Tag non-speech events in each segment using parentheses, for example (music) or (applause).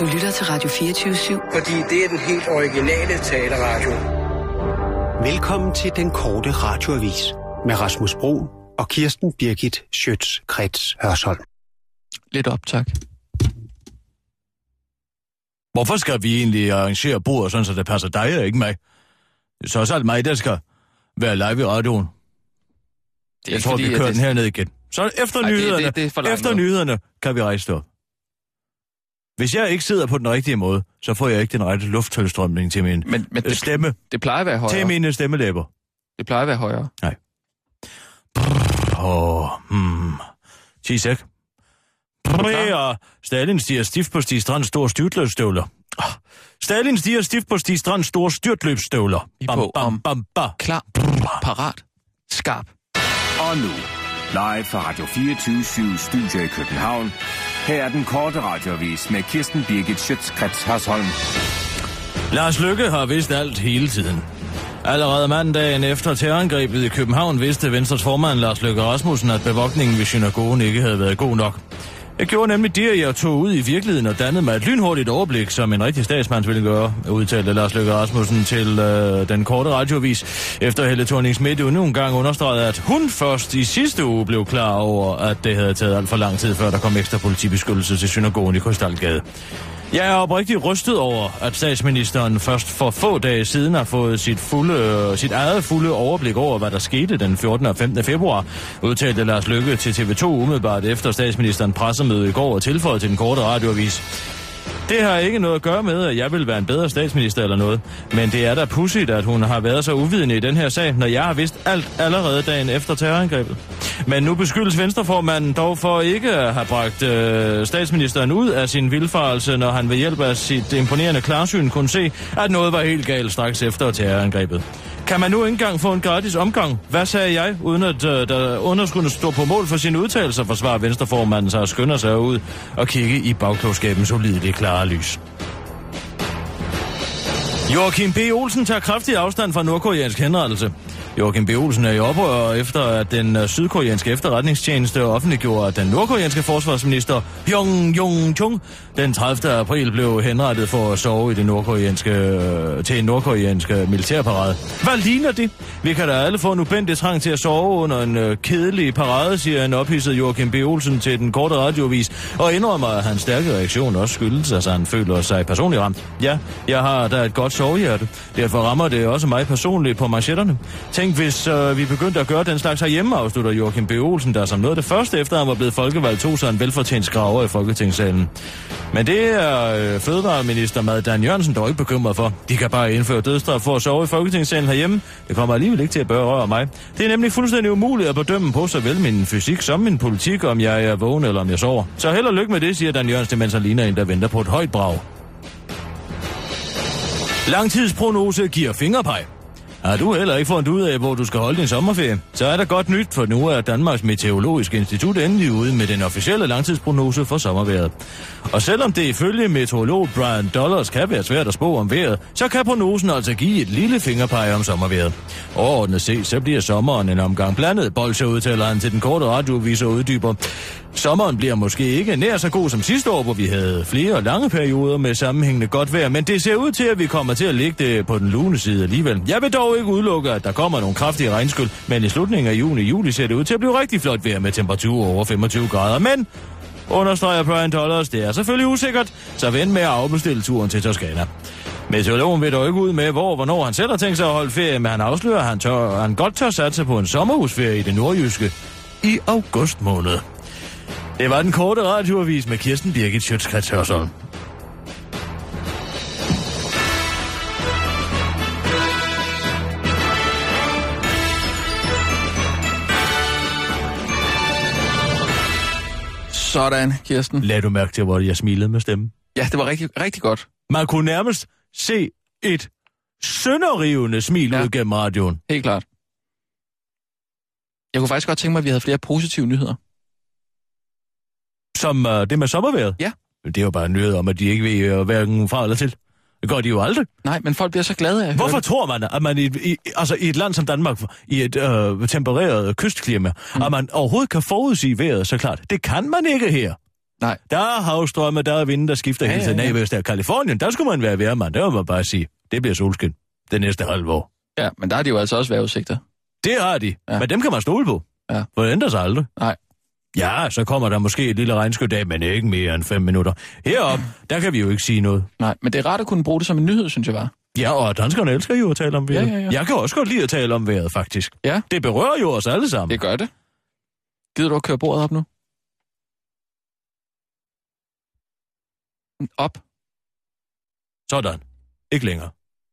Du lytter til Radio 24-7. Fordi det er den helt originale taleradio. Velkommen til den korte radioavis med Rasmus Bro og Kirsten Birgit Schøtz-Krets Hørsholm. Lidt op, tak. Hvorfor skal vi egentlig arrangere bordet, sådan så det passer dig og ikke mig? Det er så alt mig, der skal være live i radioen. Det er Jeg tror, fordi, vi kører det- den herned igen. Så efter Ej, det- det- nyhederne, det for langt efter noget. nyhederne kan vi rejse op. Hvis jeg ikke sidder på den rigtige måde, så får jeg ikke den rette lufttilstrømning til min Men, men øh, det, stemme, det plejer at være højere. til mine stemmelæber. Det plejer at være højere. Åh, hmm. Tisek. Ja, Stalin stiger stift på Stig Strands store styrtløbsstøvler. Ah, Stalin stiger stift på Stig Strands store styrtløbsstøvler. Bam, på bam, bam, bam. Klar, parat, skarp. Og nu, live fra Radio 24 Studio i København. Her er den korte radiovis med Kirsten Birgit Schøtzgrads Hasholm. Lars Lykke har vidst alt hele tiden. Allerede mandagen efter terrorangrebet i København vidste Venstres formand Lars Løkke Rasmussen, at bevogtningen ved synagogen ikke havde været god nok. Jeg gjorde nemlig det, at jeg tog ud i virkeligheden og dannede mig et lynhurtigt overblik, som en rigtig statsmand ville gøre, udtalte Lars Løkke Rasmussen til øh, den korte radiovis, efter Helle thorning Schmidt endnu en gang understregede, at hun først i sidste uge blev klar over, at det havde taget alt for lang tid, før der kom ekstra politibeskyttelse til synagogen i Krystalgade. Jeg er oprigtigt rystet over, at statsministeren først for få dage siden har fået sit, fulde, sit eget fulde overblik over, hvad der skete den 14. og 15. februar, udtalte Lars Lykke til TV2 umiddelbart efter statsministeren pressemøde i går og tilføjede til den korte radioavis. Det har ikke noget at gøre med, at jeg vil være en bedre statsminister eller noget. Men det er da pudsigt, at hun har været så uvidende i den her sag, når jeg har vidst alt allerede dagen efter terrorangrebet. Men nu beskyldes Venstreformanden dog for ikke at have bragt øh, statsministeren ud af sin vildfarelse, når han ved hjælp af sit imponerende klarsyn kunne se, at noget var helt galt straks efter terrorangrebet. Kan man nu ikke engang få en gratis omgang? Hvad sagde jeg, uden at øh, der underskuende stå på mål for sine udtalelser, forsvarer Venstreformanden sig og skynder sig ud og kigge i bagklogskabens ulidelige klare lys. Joachim B. Olsen tager kraftig afstand fra nordkoreansk henrettelse. Joachim B. Olsen er i oprør efter, at den øh, sydkoreanske efterretningstjeneste offentliggjorde, at den nordkoreanske forsvarsminister Pyong Jong Chung den 30. april blev henrettet for at sove i det nordkoreanske, øh, til en nordkoreansk øh, militærparade. Hvad ligner det? Vi kan da alle få en ubendig trang til at sove under en kedelig parade, siger en ophidset Joachim B. Olsen til den korte radiovis, og indrømmer, at hans stærke reaktion også skyldes, at han føler sig personligt ramt. Ja, jeg har da et godt sovehjerte. Derfor rammer det også mig personligt på manchetterne. Tænk, hvis øh, vi begyndte at gøre den slags herhjemme, afslutter Joachim B. Olsen, der som noget det første, efter han var blevet folkevalgt, tog sig en velfortjent skraver i Folketingssalen. Men det er øh, fødevareminister Mad Dan Jørgensen dog ikke bekymret for. De kan bare indføre dødstraf for at sove i Folketingssalen herhjemme. Det kommer alligevel ikke til at berøre mig. Det er nemlig fuldstændig umuligt at bedømme på såvel min fysik som min politik, om jeg er vågen eller om jeg sover. Så held og lykke med det, siger Dan Jørgensen, mens han ligner en, der venter på et højt brag. Langtidsprognose giver fingerpeg. Har du heller ikke fundet ud af, hvor du skal holde din sommerferie? Så er der godt nyt, for nu er Danmarks Meteorologiske Institut endelig ude med den officielle langtidsprognose for sommervejret. Og selvom det ifølge meteorolog Brian Dollars kan være svært at spå om vejret, så kan prognosen altså give et lille fingerpeg om sommervejret. Overordnet set, så bliver sommeren en omgang blandet, bolsje udtaler han til den korte radioavis og uddyber. Sommeren bliver måske ikke nær så god som sidste år, hvor vi havde flere lange perioder med sammenhængende godt vejr, men det ser ud til, at vi kommer til at ligge det på den lune side alligevel. Jeg vil dog ikke udelukke, at der kommer nogle kraftige regnskyld, men i slutningen af juni-juli ser det ud til at blive rigtig flot vejr med temperaturer over 25 grader. Men, understreger Brian Dollars, det er selvfølgelig usikkert, så vend med at afbestille turen til Toskana. Meteorologen vil dog ikke ud med, hvor og hvornår han selv har tænkt sig at holde ferie, men han afslører, at han, tør, han godt tør satse på en sommerhusferie i det nordjyske i august måned. Det var den korte radioavis med Kirsten Birgit Schøtzgrads Hørsholm. Sådan, Kirsten. Lad du mærke til, hvor jeg smilede med stemmen? Ja, det var rigtig, rigtig godt. Man kunne nærmest se et sønderrivende smil Ja. ud gennem radioen. Helt klart. Jeg kunne faktisk godt tænke mig, at vi havde flere positive nyheder. Som uh, det med sommervejret. Ja. Men det er jo bare en nyhed om, at de ikke ved uh, hverken fra eller til. Det gør de jo aldrig. Nej, men folk bliver så glade af Hvorfor tror man, at man i, i, altså i et land som Danmark, i et øh, tempereret kystklima, mm. at man overhovedet kan forudsige vejret så klart? Det kan man ikke her. Nej. Der er havstrømme, der er vinden, der skifter Ja, hele tiden. ja, ja. Nej, hvis der er Kalifornien, der skulle man være værmand. Der må man bare sige, det bliver solskin det næste halve år. Ja, men der er de jo altså også vejrudsigter. Det har de, ja. men dem kan man stole på. Ja. For det ændrer sig aldrig. Nej. Ja, så kommer der måske et lille regnskydag, men ikke mere end fem minutter. Heroppe, der kan vi jo ikke sige noget. Nej, men det er rart at kunne bruge det som en nyhed, synes jeg var. Ja, og danskerne elsker jo at tale om vejret. Ja, ja, ja. Jeg kan også godt lide at tale om vejret, faktisk. Ja. Det berører jo os alle sammen. Det gør det. Gider du at køre bordet op nu? Op. Sådan. Ikke længere.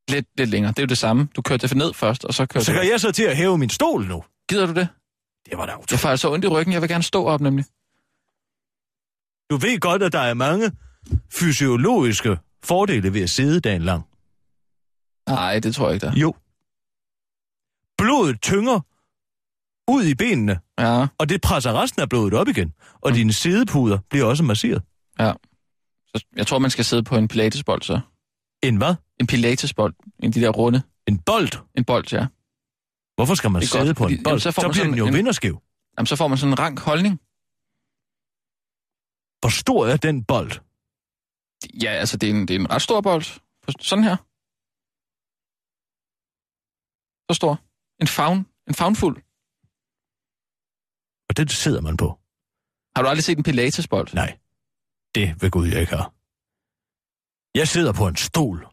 Lidt, lidt længere. Det er jo det samme. Du kører det ned først, og så kører Så kan jeg så til at hæve min stol nu. Gider du det? Det var da Jeg utroligt. får altså ondt i ryggen. Jeg vil gerne stå op, nemlig. Du ved godt, at der er mange fysiologiske fordele ved at sidde dagen lang. Nej, det tror jeg ikke, der. Jo. Blodet tynger ud i benene, Ja, og det presser resten af blodet op igen. Og dine sidepuder bliver også masseret. ja. Så jeg tror, man skal sidde på en pilatesbold, så. En hvad? En pilatesbold. En de der runde. En bold? En bold, ja. Hvorfor skal man sidde godt, på en bold? jamen, så får så man bliver den jo en- vinderskæv. Jamen, så får man sådan en rank holdning. Hvor stor er den bold? Ja, altså, det er en, det er en ret stor bold. Sådan her. Så stor. En faun. En faunfuld. Og det sidder man på. Har du aldrig set en pilatesbold? Nej, det vil Gud jeg ikke have. Jeg sidder på en stol.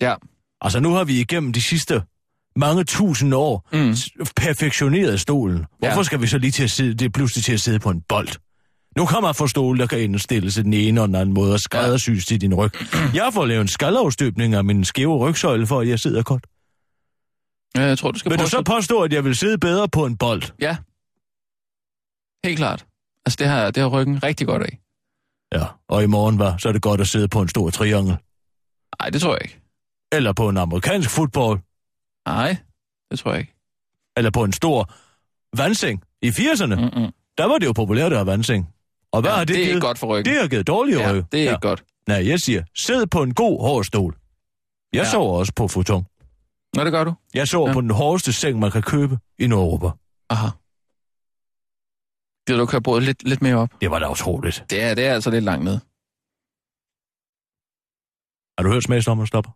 Ja. Altså nu har vi igennem de sidste mange tusind år Mm. perfektioneret stolen. Hvorfor Ja. skal vi så lige til at sidde, det er pludselig til at sidde på en bold? Nu kan man få stole, der kan indstilles den ene og den anden måde og skræddersys til din ryg. Jeg får lavet en skalafstøbning af min skæve rygsøjle, for at jeg sidder godt. Ja, jeg tror, du skal Vil prøve du så at- påstå, at jeg vil sidde bedre på en bold? Ja. Helt klart. Altså, det har, det har ryggen rigtig godt af. Ja, og i morgen var, så er det godt at sidde på en stor triangel. Nej, det tror jeg ikke. Eller på en amerikansk fodbold. Nej, det tror jeg ikke. Eller på en stor vandseng. I 80'erne, mm. Mm-mm. der var det jo populært at have vandseng. Og hvad Ja, har det, det er givet? ikke godt for ryggen. Det har givet dårlige ja, ryg. det er ja. ikke godt. Nej, jeg siger, sid på en god hård stol. Jeg Ja. sover også på futon. Nå, det gør du. Jeg sover Ja. på den hårdeste seng, man kan købe i Nordeuropa. Aha. Gider du køre bordet lidt, lidt mere op? Det var da utroligt. Det er, det er altså lidt langt ned. Har du hørt smagsdommer stopper?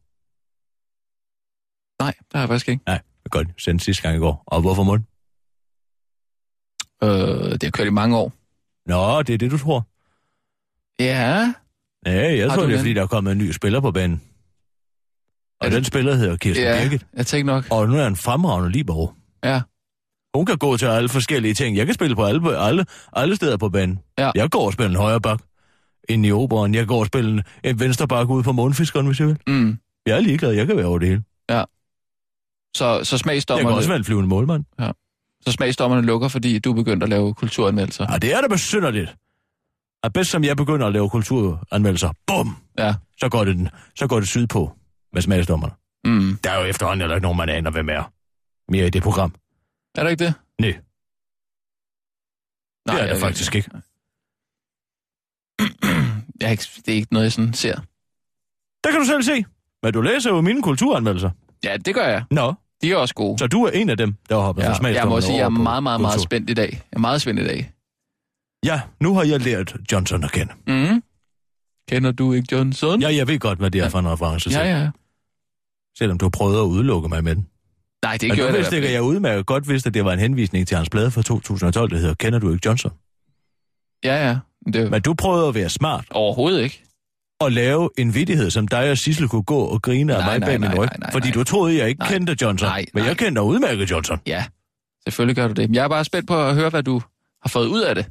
Nej, det har jeg faktisk ikke. Nej, det er godt. Sendte sidste gang i går. Og hvorfor mund? Øh, det har kørt i mange år. Nå, det er det, du tror. Ja. Nej, jeg Har tror, det er, fordi der er kommet en ny spiller på banen. Og Er det- den spiller hedder Kirsten Ja, Birgit. jeg tænkte nok. Og nu er han fremragende libero. Ja. Hun kan gå til alle forskellige ting. Jeg kan spille på alle, alle, alle steder på banen. Ja. Jeg går og spiller en højre bak ind i operan. Jeg går og spiller en, en venstre bak ude på månefiskeren, hvis jeg vil. Mm. Jeg er ligeglad. Jeg kan være over det hele. Så, så, Jeg kan smagsdommerne, også være en flyvende målmand. så smagsdommerne lukker, fordi du er begyndt at lave kulturanmeldelser. Ja, det er da besynderligt. Og bedst som jeg begynder at lave kulturanmeldelser, bum, Ja. så går det, den, så går det sydpå med smagsdommerne. Mm. Der er jo efterhånden heller ikke nogen, man aner, hvem er. Mere i det program. Er der ikke det? Nej, det er der jeg- faktisk ikke. (clears throat) Jeg, er ikke. Det er ikke noget, jeg sådan ser. Der kan du selv se. Men du læser jo mine kulturanmeldelser. Ja, det gør jeg. Nå, De er også gode. så du er en af dem, der har hoppet fra Ja, smagsdommerne jeg må sige, jeg er meget, meget, meget spændt i dag. Jeg er meget spændt i dag. Ja, nu har jeg lært Johnson at kende. Mm. Kender du ikke Johnson? Ja, jeg ved godt, hvad det er for en reference til. ja. ja. Selvom du prøvede at udelukke mig med den. Nej, det Men gjorde jeg ikke, fald jeg udmærket godt vidste, at det var en henvisning til hans blad fra 2012, der hedder Kender du ikke Johnson? Ja, ja. Men Det Men du prøvede at være smart overhovedet ikke. Og lave en vittighed, som dig og Sissel kunne gå og grine af Nej, mig nej, bag min nej, ryg. nej, nej, fordi nej. du troede, jeg ikke Nej. kendte Johnson. Nej, Men nej. jeg kender udmærket Johnson. Ja, selvfølgelig gør du det. Men jeg er bare spændt på at høre, hvad du har fået ud af det.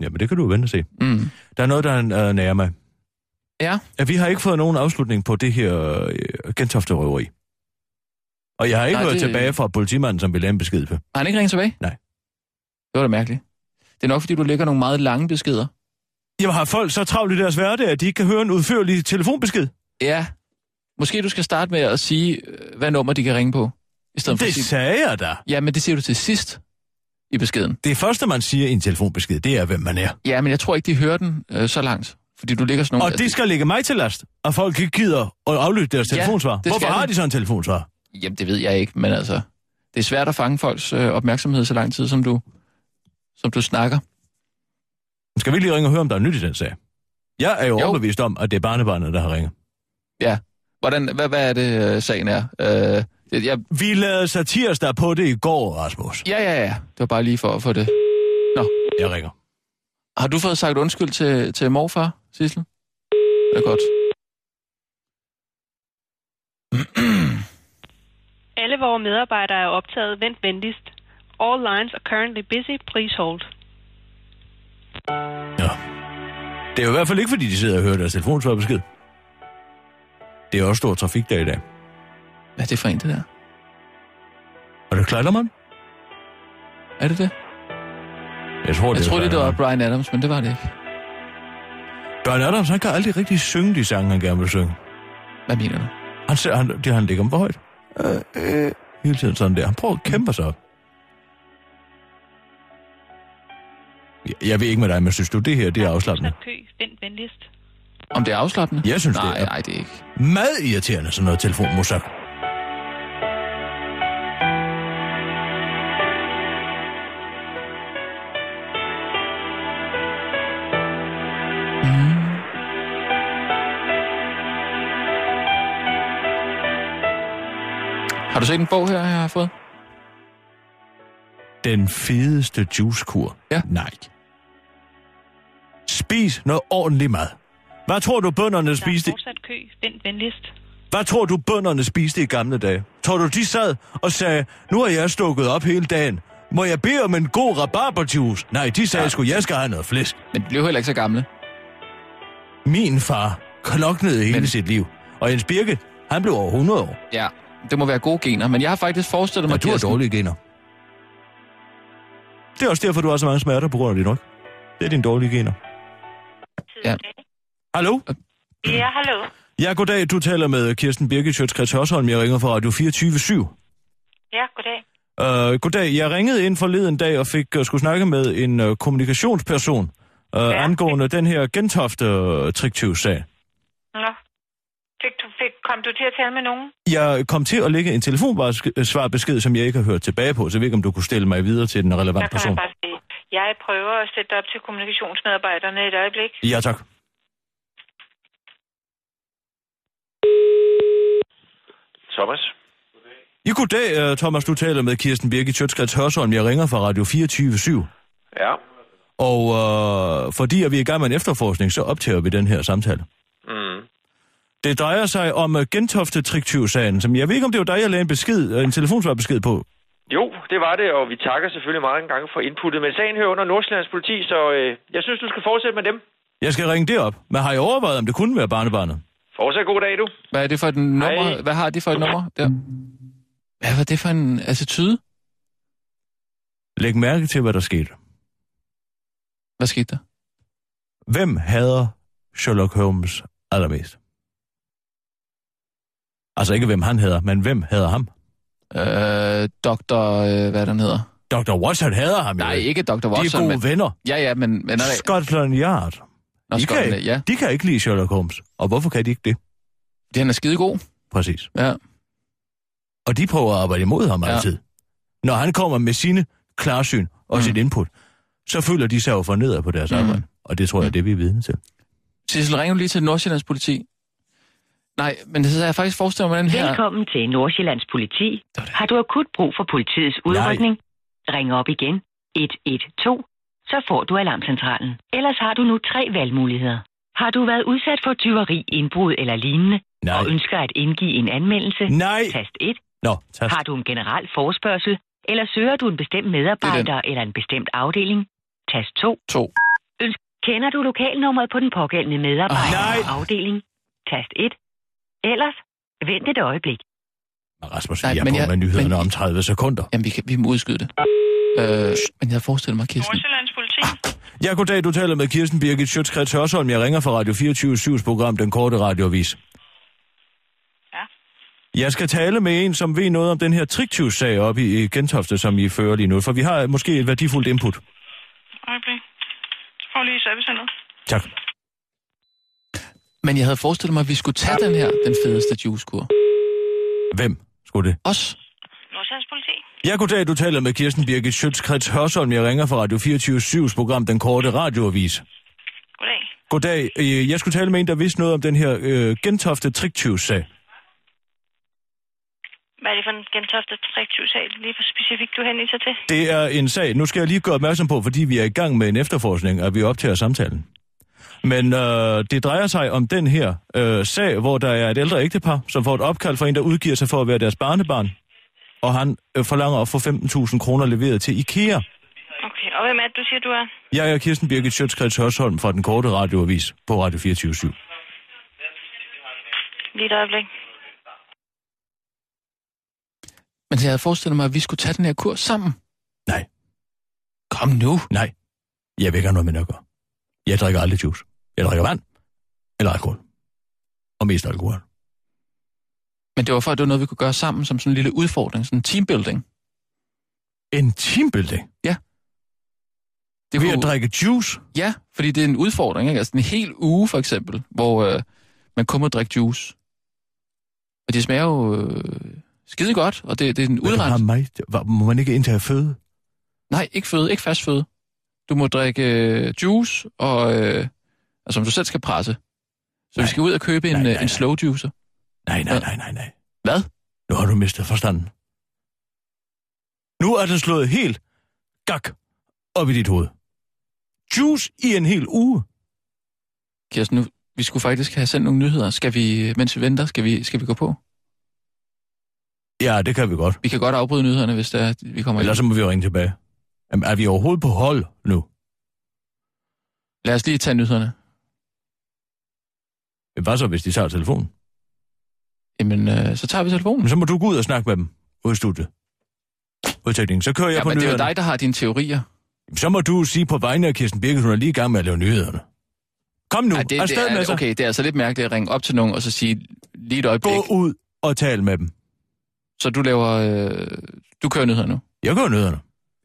Jamen, det kan du jo vente og se. Mm. Der er noget, der uh, nærer mig. Ja. At vi har ikke fået nogen afslutning på det her uh, gentofte-røveri. Og jeg har ikke Nej, hørt det- tilbage fra politimanden, som ville lave en besked på. Har han ikke ringet tilbage? Nej. Det var da mærkeligt. Det er nok, fordi du lægger nogle meget lange beskeder. Jamen, har folk så travlt i deres hverdag, at de ikke kan høre en udførlig telefonbesked? Ja. Måske du skal starte med at sige, øh, hvad nummer de kan ringe på. I stedet for Det sige... sagde jeg da. Ja, men det siger du til sidst i beskeden. Det første, man siger i en telefonbesked, det er, hvem man er. Ja, men jeg tror ikke, de hører den øh, så langt. Fordi du ligger sådan nogle... Og det skal ligge mig til last, at folk ikke gider at aflytte deres Ja, telefonsvar. Hvorfor har de. de så en telefonsvar? Jamen, det ved jeg ikke, men altså... Det er svært at fange folks øh, opmærksomhed så lang tid, som du, som du snakker. Skal vi ikke lige ringe og høre, om der er nyt i den sag? Jeg er jo, Jo. overbevist om, at det er barnebarnet, der har ringet. Ja. Hvordan, hvad, hvad er det, øh, sagen er? Øh, jeg, Vi lavede satirs der på det i går, Rasmus. ja, ja, ja. Det var bare lige for at få det. Jeg ringer. Har du fået sagt undskyld til, til morfar, Sissel? Det er godt. Alle vores medarbejdere er optaget. Vent venligst. All lines are currently busy. Please hold. Ja. Det er jo i hvert fald ikke, fordi de sidder og hører deres telefonsvarbesked. Det er også stor trafikdag i dag. Hvad er det for en, det der? Og det klejder man? Er det det? Jeg tror, Jeg det er troede, det var Kleiderman. Brian Adams, men det var det ikke. Brian Adams, han kan aldrig rigtig synge de sange, han gerne vil synge. Hvad mener du? Han, ser, han, det, han ligger for højt. Øh, øh, hele tiden sådan der. Han prøver at kæmpe sig op. Jeg, ved ikke med dig, men synes du, det her det er afslappende? Kø. Vent venligst. Om det er afslappende? Jeg synes, det nej, er. Nej, det er ikke. Meget irriterende, sådan noget telefonmusik. Har du set en bog her, jeg har fået? Den fedeste juicekur? Ja. Nej. Spis noget ordentligt mad. Hvad tror du, bønderne Der er spiste? fortsat kø. Vent venligst. Hvad tror du, bønderne spiste i gamle dage? Tror du, de sad og sagde, nu har jeg stukket op hele dagen. Må jeg bede om en god rabarberjuice? Nej, de sagde sgu, jeg skal have noget flæsk. Men de blev heller ikke så gamle. Min far kloknede hele Men- sit liv. Og Jens Birke, han blev over 100 år. Ja, det må være gode gener. Men jeg har faktisk forestillet mig, Men du har dårlige gener. Det er også derfor, du har så mange smerter på grund af din ryg. Det er dine dårlige gener. Ja. Hallo? Ja, hallo. Ja, goddag. Du taler med Kirsten Birgit Sjøtskrets Hørsholm. Jeg ringer fra Radio 24 /7. Ja, goddag. Uh, goddag. Jeg ringede ind forleden dag og fik uh, skulle snakke med en uh, kommunikationsperson uh, ja. Angående den her gentofte uh, triktyvsag. Nå. Kom du til at tale med nogen? Jeg kom til at lægge en telefonsvarbesked, som jeg ikke har hørt tilbage på, så jeg ved ikke, om du kunne stille mig videre til den relevante person. jeg bare sige. Jeg prøver at sætte dig op til kommunikationsmedarbejderne et øjeblik. Ja, tak. Thomas? Ja, goddag, uh, Thomas. Du taler med Kirsten Birgit Sjøtskrets Hørsholm. Jeg ringer fra Radio 24 /7. Ja. Og uh, fordi at vi er i gang med en efterforskning, så optager vi den her samtale. Det drejer sig om uh, Gentofte triktyvsagen, som jeg ved ikke, om det var dig, jeg lagde en besked, uh, en telefonsvarbesked på. Jo, det var det, og vi takker selvfølgelig mange gange for inputtet. Men sagen hører under Nordsjællands politi, så øh, jeg synes, du skal fortsætte med dem. Jeg skal ringe det op, men har jeg overvejet, om det kunne være barnebarnet? Fortsæt god dag, du. Hvad er det for et nummer? Hej. Hvad har de for et nummer der? Hvad var det for en attitude? Læg mærke til, hvad der skete. Hvad skete der? Hvem hader Sherlock Holmes allermest? Altså ikke, hvem han hader, men hvem hader ham? Øh, Dr. Øh, hvad den hedder? Dr. Watson hader ham jo. Nej, ikke Dr. De Watson, er gode men... venner. Ja, ja, men... men nej, Scotland Yard. Nå, De kan, Scotland, ikke, ja. de kan ikke lide Sherlock Holmes. Og hvorfor kan de ikke det? Den er skide god. Præcis. Ja. Og de prøver at arbejde imod ham Ja. altid. Når han kommer med sine klarsyn og Mm. sit input, så føler de sig jo fornedret på deres Mm. arbejde. Og det tror jeg, det er vi er vidne til. Sissel, ring lige til Nordsjællands politi. Nej, men så har jeg faktisk forestillet mig den her... Velkommen til Nordsjællands politi. Det det. Har du akut brug for politiets udrykning? Ring op igen 112, så får du alarmcentralen. Ellers har du nu tre valgmuligheder. Har du været udsat for tyveri, indbrud eller lignende, Nej. og ønsker at indgive en anmeldelse? Nej! Tast 1. Nå, tast. Har du en generel forspørgsel, eller søger du en bestemt medarbejder eller en bestemt afdeling? Tast 2. To. Kender du lokalnummeret på den pågældende medarbejder Nej. eller afdeling? Tast 1. Ellers, vent et øjeblik. Rasmus, Nej, jeg er men på jeg- med nyhederne men- om 30 sekunder. Jamen, vi, kan, vi må udskyde det. Øh, men jeg havde forestillet mig, Kirsten. Nordsjællands politi. Ja, goddag, du taler med Kirsten Birgit Sjøtskrets Hørsholm. Jeg ringer fra Radio 24 7's program Den Korte Radioavis. Ja. Jeg skal tale med en, som ved noget om den her triktyvsag oppe i i Gentofte, som I fører lige nu, for vi har måske et værdifuldt input. Øjeblik. Så får lige servicecenteret. Tak. Men jeg havde forestillet mig, at vi skulle tage den her, den fedeste juicekur. Hvem skulle det? Os. Nordsjællands politi. Ja, goddag, du taler med Kirsten Birgit Schøtzgrads Hørsholm. Jeg ringer fra Radio 24-7's program Den Korte Radioavis. Goddag. Goddag. Øh, Jeg skulle tale med en, der vidste noget om den her øh, gentofte triktyvsag. Hvad er det for en gentofte træktyvsag, lige for specifikt, du henviser til? Det er en sag, nu skal jeg lige gøre opmærksom på, fordi vi er i gang med en efterforskning, at vi optager samtalen. Men øh, det drejer sig om den her øh, sag, hvor der er et ældre ægtepar, som får et opkald fra en, der udgiver sig for at være deres barnebarn. Og han øh, forlanger at få 15.000 kroner leveret til IKEA. Okay, og hvem er det, du siger, du er? Jeg er Kirsten Birgit Sjøtskreds Hørsholm fra den korte radioavis på Radio 24 Lige et øjeblik. Men jeg havde forestillet mig, at vi skulle tage den her kurs sammen. Nej. Kom nu. Nej, jeg vil ikke have noget med det at gøre. Jeg drikker aldrig juice. Jeg drikker vand. Eller alkohol. Og mest alkohol. Men det var for, at det var noget, vi kunne gøre sammen som sådan en lille udfordring, sådan en teambuilding. En teambuilding? Ja. Det Ved at drikke juice? Ja, fordi det er en udfordring, ikke? Altså en hel uge for eksempel, hvor øh, man kun må drikke juice. Og det smager jo øh, skide godt, og det, det er en udret. Må man ikke indtage føde? Nej, ikke føde, ikke fast føde. Du må drikke øh, juice, og, øh, altså, som du selv skal presse. Så Nej. vi skal ud og købe en, Nej, nej, nej, nej, en slow juicer. Nej, nej, nej, nej, nej. Hvad? Nu har du mistet forstanden. Nu er den slået helt gak op i dit hoved. Juice i en hel uge. Kirsten, nu, vi skulle faktisk have sendt nogle nyheder. Skal vi, mens vi venter, skal vi, skal vi gå på? Ja, det kan vi godt. Vi kan godt afbryde nyhederne, hvis er, at vi kommer Ellers så ind. må vi jo ringe tilbage. Jamen, er vi overhovedet på hold nu? Lad os lige tage nyhederne. Hvad så, hvis de tager telefonen? Jamen, øh, så tager vi telefonen. Men så må du gå ud og snakke med dem ude i studiet. Udtækning. Så kører jeg Ja, på men det er jo nyhederne. dig, der har dine teorier. Så må du sige på vegne af Kirsten Birgit, hun er lige i gang med at lave nyhederne. Kom nu, Ej, det, det afsted med er, sig. okay, det er altså lidt mærkeligt at ringe op til nogen og så sige lige et øjeblik. Gå ud og tal med dem. Så du laver... Øh, du kører nyheder nu. Jeg kører nyhederne.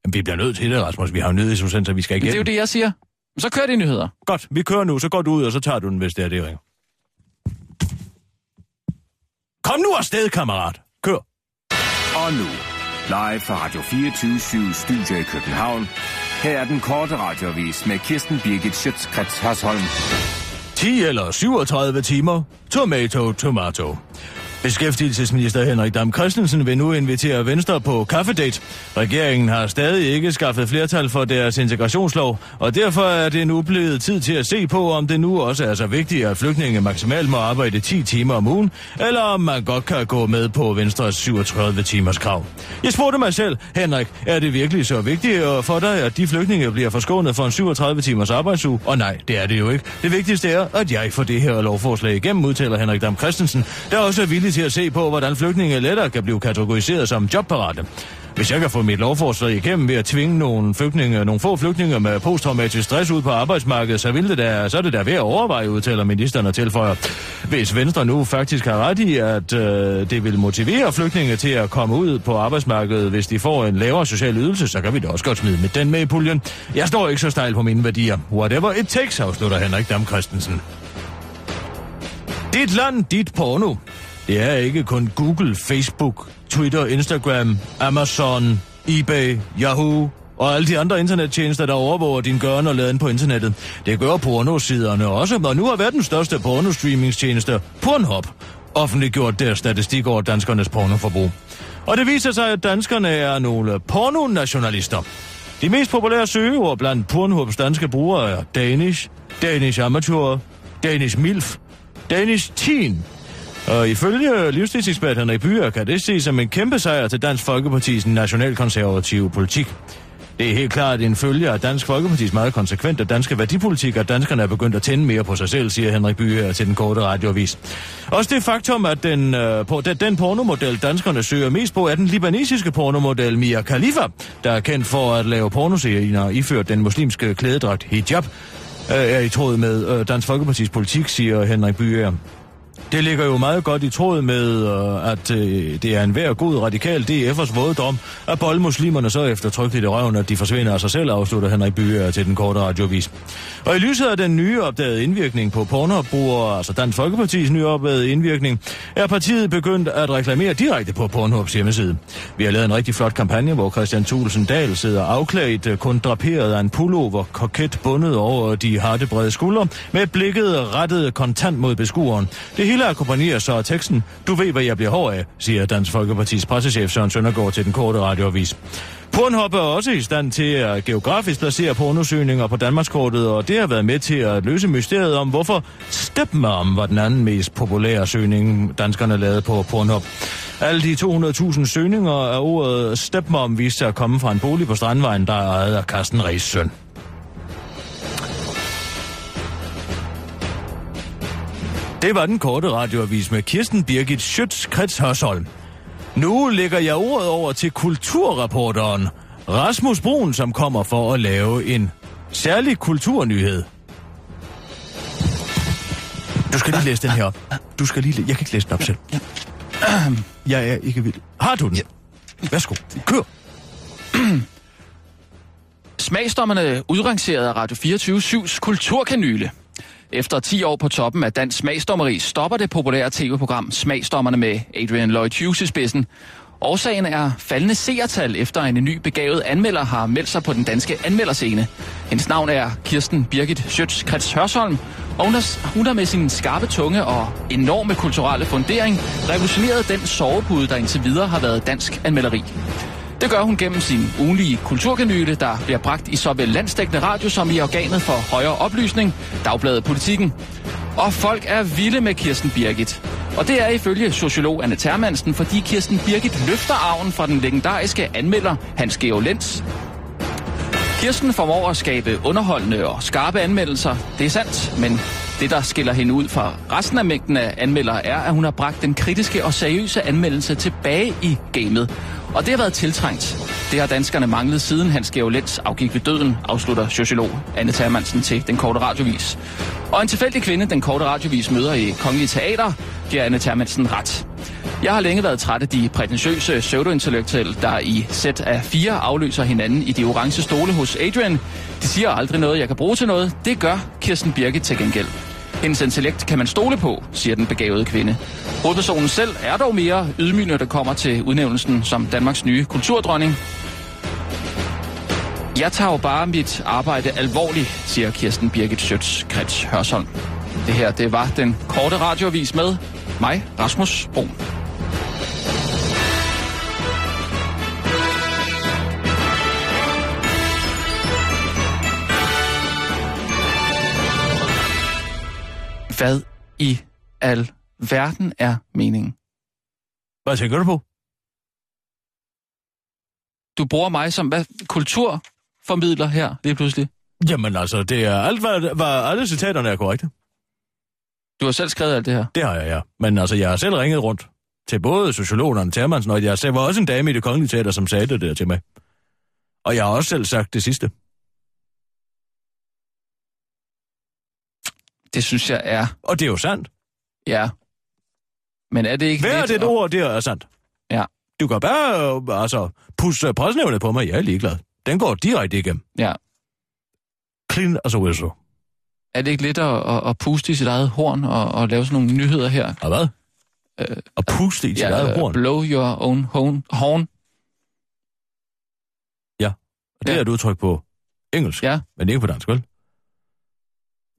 Jamen, vi bliver nødt til det, Rasmus. Vi har jo nyhedsudsendelse, så vi skal Men det er igennem. jo det, jeg siger. Så kører de nyheder. Godt, vi kører nu, så går du ud, og så tager du den, hvis det er det, ringer. Kom nu afsted, kammerat. Kør. Og nu, live fra Radio 24 Studio i København. Her er den korte radiovis med Kirsten Birgit Schøtzgrads Hasholm. 10 eller 37 timer. Tomato, tomato. Beskæftigelsesminister Henrik Dam Christensen vil nu invitere Venstre på kaffedate. Regeringen har stadig ikke skaffet flertal for deres integrationslov, og derfor er det nu blevet tid til at se på, om det nu også er så vigtigt, at flygtninge maksimalt må arbejde 10 timer om ugen, eller om man godt kan gå med på Venstres 37 timers krav. Jeg spurgte mig selv, Henrik, er det virkelig så vigtigt for dig, at de flygtninge bliver forskånet for en 37 timers arbejdsuge? Og nej, det er det jo ikke. Det vigtigste er, at jeg får det her lovforslag igennem, udtaler Henrik Dam Christensen, der også er villig til at se på, hvordan flygtninge lettere kan blive kategoriseret som jobparate. Hvis jeg kan få mit lovforslag igennem ved at tvinge nogle, flygtninge, nogle få flygtninge med posttraumatisk stress ud på arbejdsmarkedet, så, vil det da, så er det da ved at overveje, udtaler ministeren og tilføjer. Hvis Venstre nu faktisk har ret i, at øh, det vil motivere flygtninge til at komme ud på arbejdsmarkedet, hvis de får en lavere social ydelse, så kan vi da også godt smide med den med i puljen. Jeg står ikke så stejl på mine værdier. Whatever it takes, afslutter Henrik Dam Christensen. Dit land, dit porno. Det er ikke kun Google, Facebook, Twitter, Instagram, Amazon, eBay, Yahoo og alle de andre internettjenester, der overvåger din gørne og laden på internettet. Det gør pornosiderne også, og nu har verdens største pornostreamingstjeneste, Pornhub, offentliggjort deres statistik over danskernes pornoforbrug. Og det viser sig, at danskerne er nogle pornonationalister. De mest populære søgeord blandt Pornhubs danske brugere er Danish, Danish Amateur, Danish MILF, Danish Teen. Og ifølge livsstilsekspert Henrik Byer kan det ses som en kæmpe sejr til Dansk Folkepartis nationalkonservative politik. Det er helt klart en følge af Dansk Folkepartis meget konsekvente danske værdipolitik, at danskerne er begyndt at tænde mere på sig selv, siger Henrik Byer til den korte radioavis. Også det faktum, at den, øh, på, den, den pornomodel, danskerne søger mest på, er den libanesiske pornomodel Mia Khalifa, der er kendt for at lave pornoserier iført den muslimske klædedragt hijab, øh, er i tråd med øh, Dansk Folkepartis politik, siger Henrik Byer. Det ligger jo meget godt i tråd med, øh, at øh, det er en hver god radikal DF'ers våddom, at bolle muslimerne så eftertrykkeligt i røven, at de forsvinder af sig selv, afslutter Henrik Byer til den korte radiovis. Og i lyset af den nye opdagede indvirkning på pornhub altså Dansk Folkepartis nye opdagede indvirkning, er partiet begyndt at reklamere direkte på Pornhubs hjemmeside. Vi har lavet en rigtig flot kampagne, hvor Christian Thulesen Dahl sidder afklædt, øh, kun draperet af en pullover, koket bundet over de harde brede skuldre, med blikket rettet kontant mod beskueren. Det hele akkompagnerer så af teksten, du ved, hvad jeg bliver hård af, siger Dansk Folkepartis pressechef Søren Søndergaard til den korte radioavis. Pornhub er også i stand til at geografisk placere pornosøgninger på Danmarkskortet, og det har været med til at løse mysteriet om, hvorfor Stepmom var den anden mest populære søgning, danskerne lavede på Pornhub. Alle de 200.000 søgninger af ordet Stepmom viste sig at komme fra en bolig på Strandvejen, der er ejet af Carsten Ries søn. Det var den korte radioavis med Kirsten Birgit Schøtz-Krets Hørsholm. Nu lægger jeg ordet over til kulturreporteren Rasmus Brun, som kommer for at lave en særlig kulturnyhed. Du skal lige læse den her op. Du skal lige læ- Jeg kan ikke læse den op selv. Jeg er ikke vild. Har du den? Værsgo. Kør. Smagsdommerne udrangerede af Radio 24-7's kulturkanyle. Efter 10 år på toppen af dansk smagsdommeri stopper det populære tv-program Smagsdommerne med Adrian Lloyd Hughes i spidsen. Årsagen er faldende seertal efter en ny begavet anmelder har meldt sig på den danske anmelderscene. Hendes navn er Kirsten Birgit Schøtz Krets Hørsholm, og hun har, hun har med sin skarpe tunge og enorme kulturelle fundering revolutioneret den sovepude, der indtil videre har været dansk anmelderi. Det gør hun gennem sin ugenlige kulturkanyle, der bliver bragt i såvel landstækkende radio som i organet for højere oplysning, Dagbladet Politikken. Og folk er vilde med Kirsten Birgit. Og det er ifølge sociolog Anne Termansen, fordi Kirsten Birgit løfter arven fra den legendariske anmelder Hans Georg Lenz. Kirsten formår at skabe underholdende og skarpe anmeldelser. Det er sandt, men det, der skiller hende ud fra resten af mængden af anmeldere, er, at hun har bragt den kritiske og seriøse anmeldelse tilbage i gamet. Og det har været tiltrængt. Det har danskerne manglet siden Hans Georg Lenz afgik ved døden, afslutter sociolog Anne Thermansen til Den Korte Radiovis. Og en tilfældig kvinde, Den Korte Radiovis møder i Kongelige Teater, giver Anne Thermansen ret. Jeg har længe været træt af de prætentiøse pseudointellektuelle, der i sæt af fire afløser hinanden i de orange stole hos Adrian. De siger aldrig noget, jeg kan bruge til noget. Det gør Kirsten Birke til gengæld. Hendes intellekt kan man stole på, siger den begavede kvinde. Hovedpersonen selv er dog mere ydmyg, når det kommer til udnævnelsen som Danmarks nye kulturdronning. Jeg tager jo bare mit arbejde alvorligt, siger Kirsten Birgit Schøtz Krets Hørsholm. Det her, det var den korte radiovis med mig, Rasmus Brun. Hvad i al verden er meningen? Hvad tænker du på? Du bruger mig som hvad, kulturformidler her lige pludselig. Jamen altså, det er alt, hvad, hvad alle citaterne er korrekte. Du har selv skrevet alt det her. Det har jeg, ja. Men altså, jeg har selv ringet rundt til både sociologen og Termansen, og jeg var også en dame i det kongelige teater, som sagde det der til mig. Og jeg har også selv sagt det sidste. Det synes jeg er... Og det er jo sandt. Ja. Men er det ikke Hver lidt... det ord, det er sandt. Ja. Du kan bare, altså, pusse presnævnet på mig, jeg er ligeglad. Den går direkte igennem. Ja. Clean as a whistle. Er det ikke lidt at, at, at puste i sit eget horn og, og lave sådan nogle nyheder her? Og hvad? Øh, At puste i sit ja, eget horn. blow your own horn. horn. Og det Ja. er et udtryk på engelsk, Ja, men ikke på dansk, vel?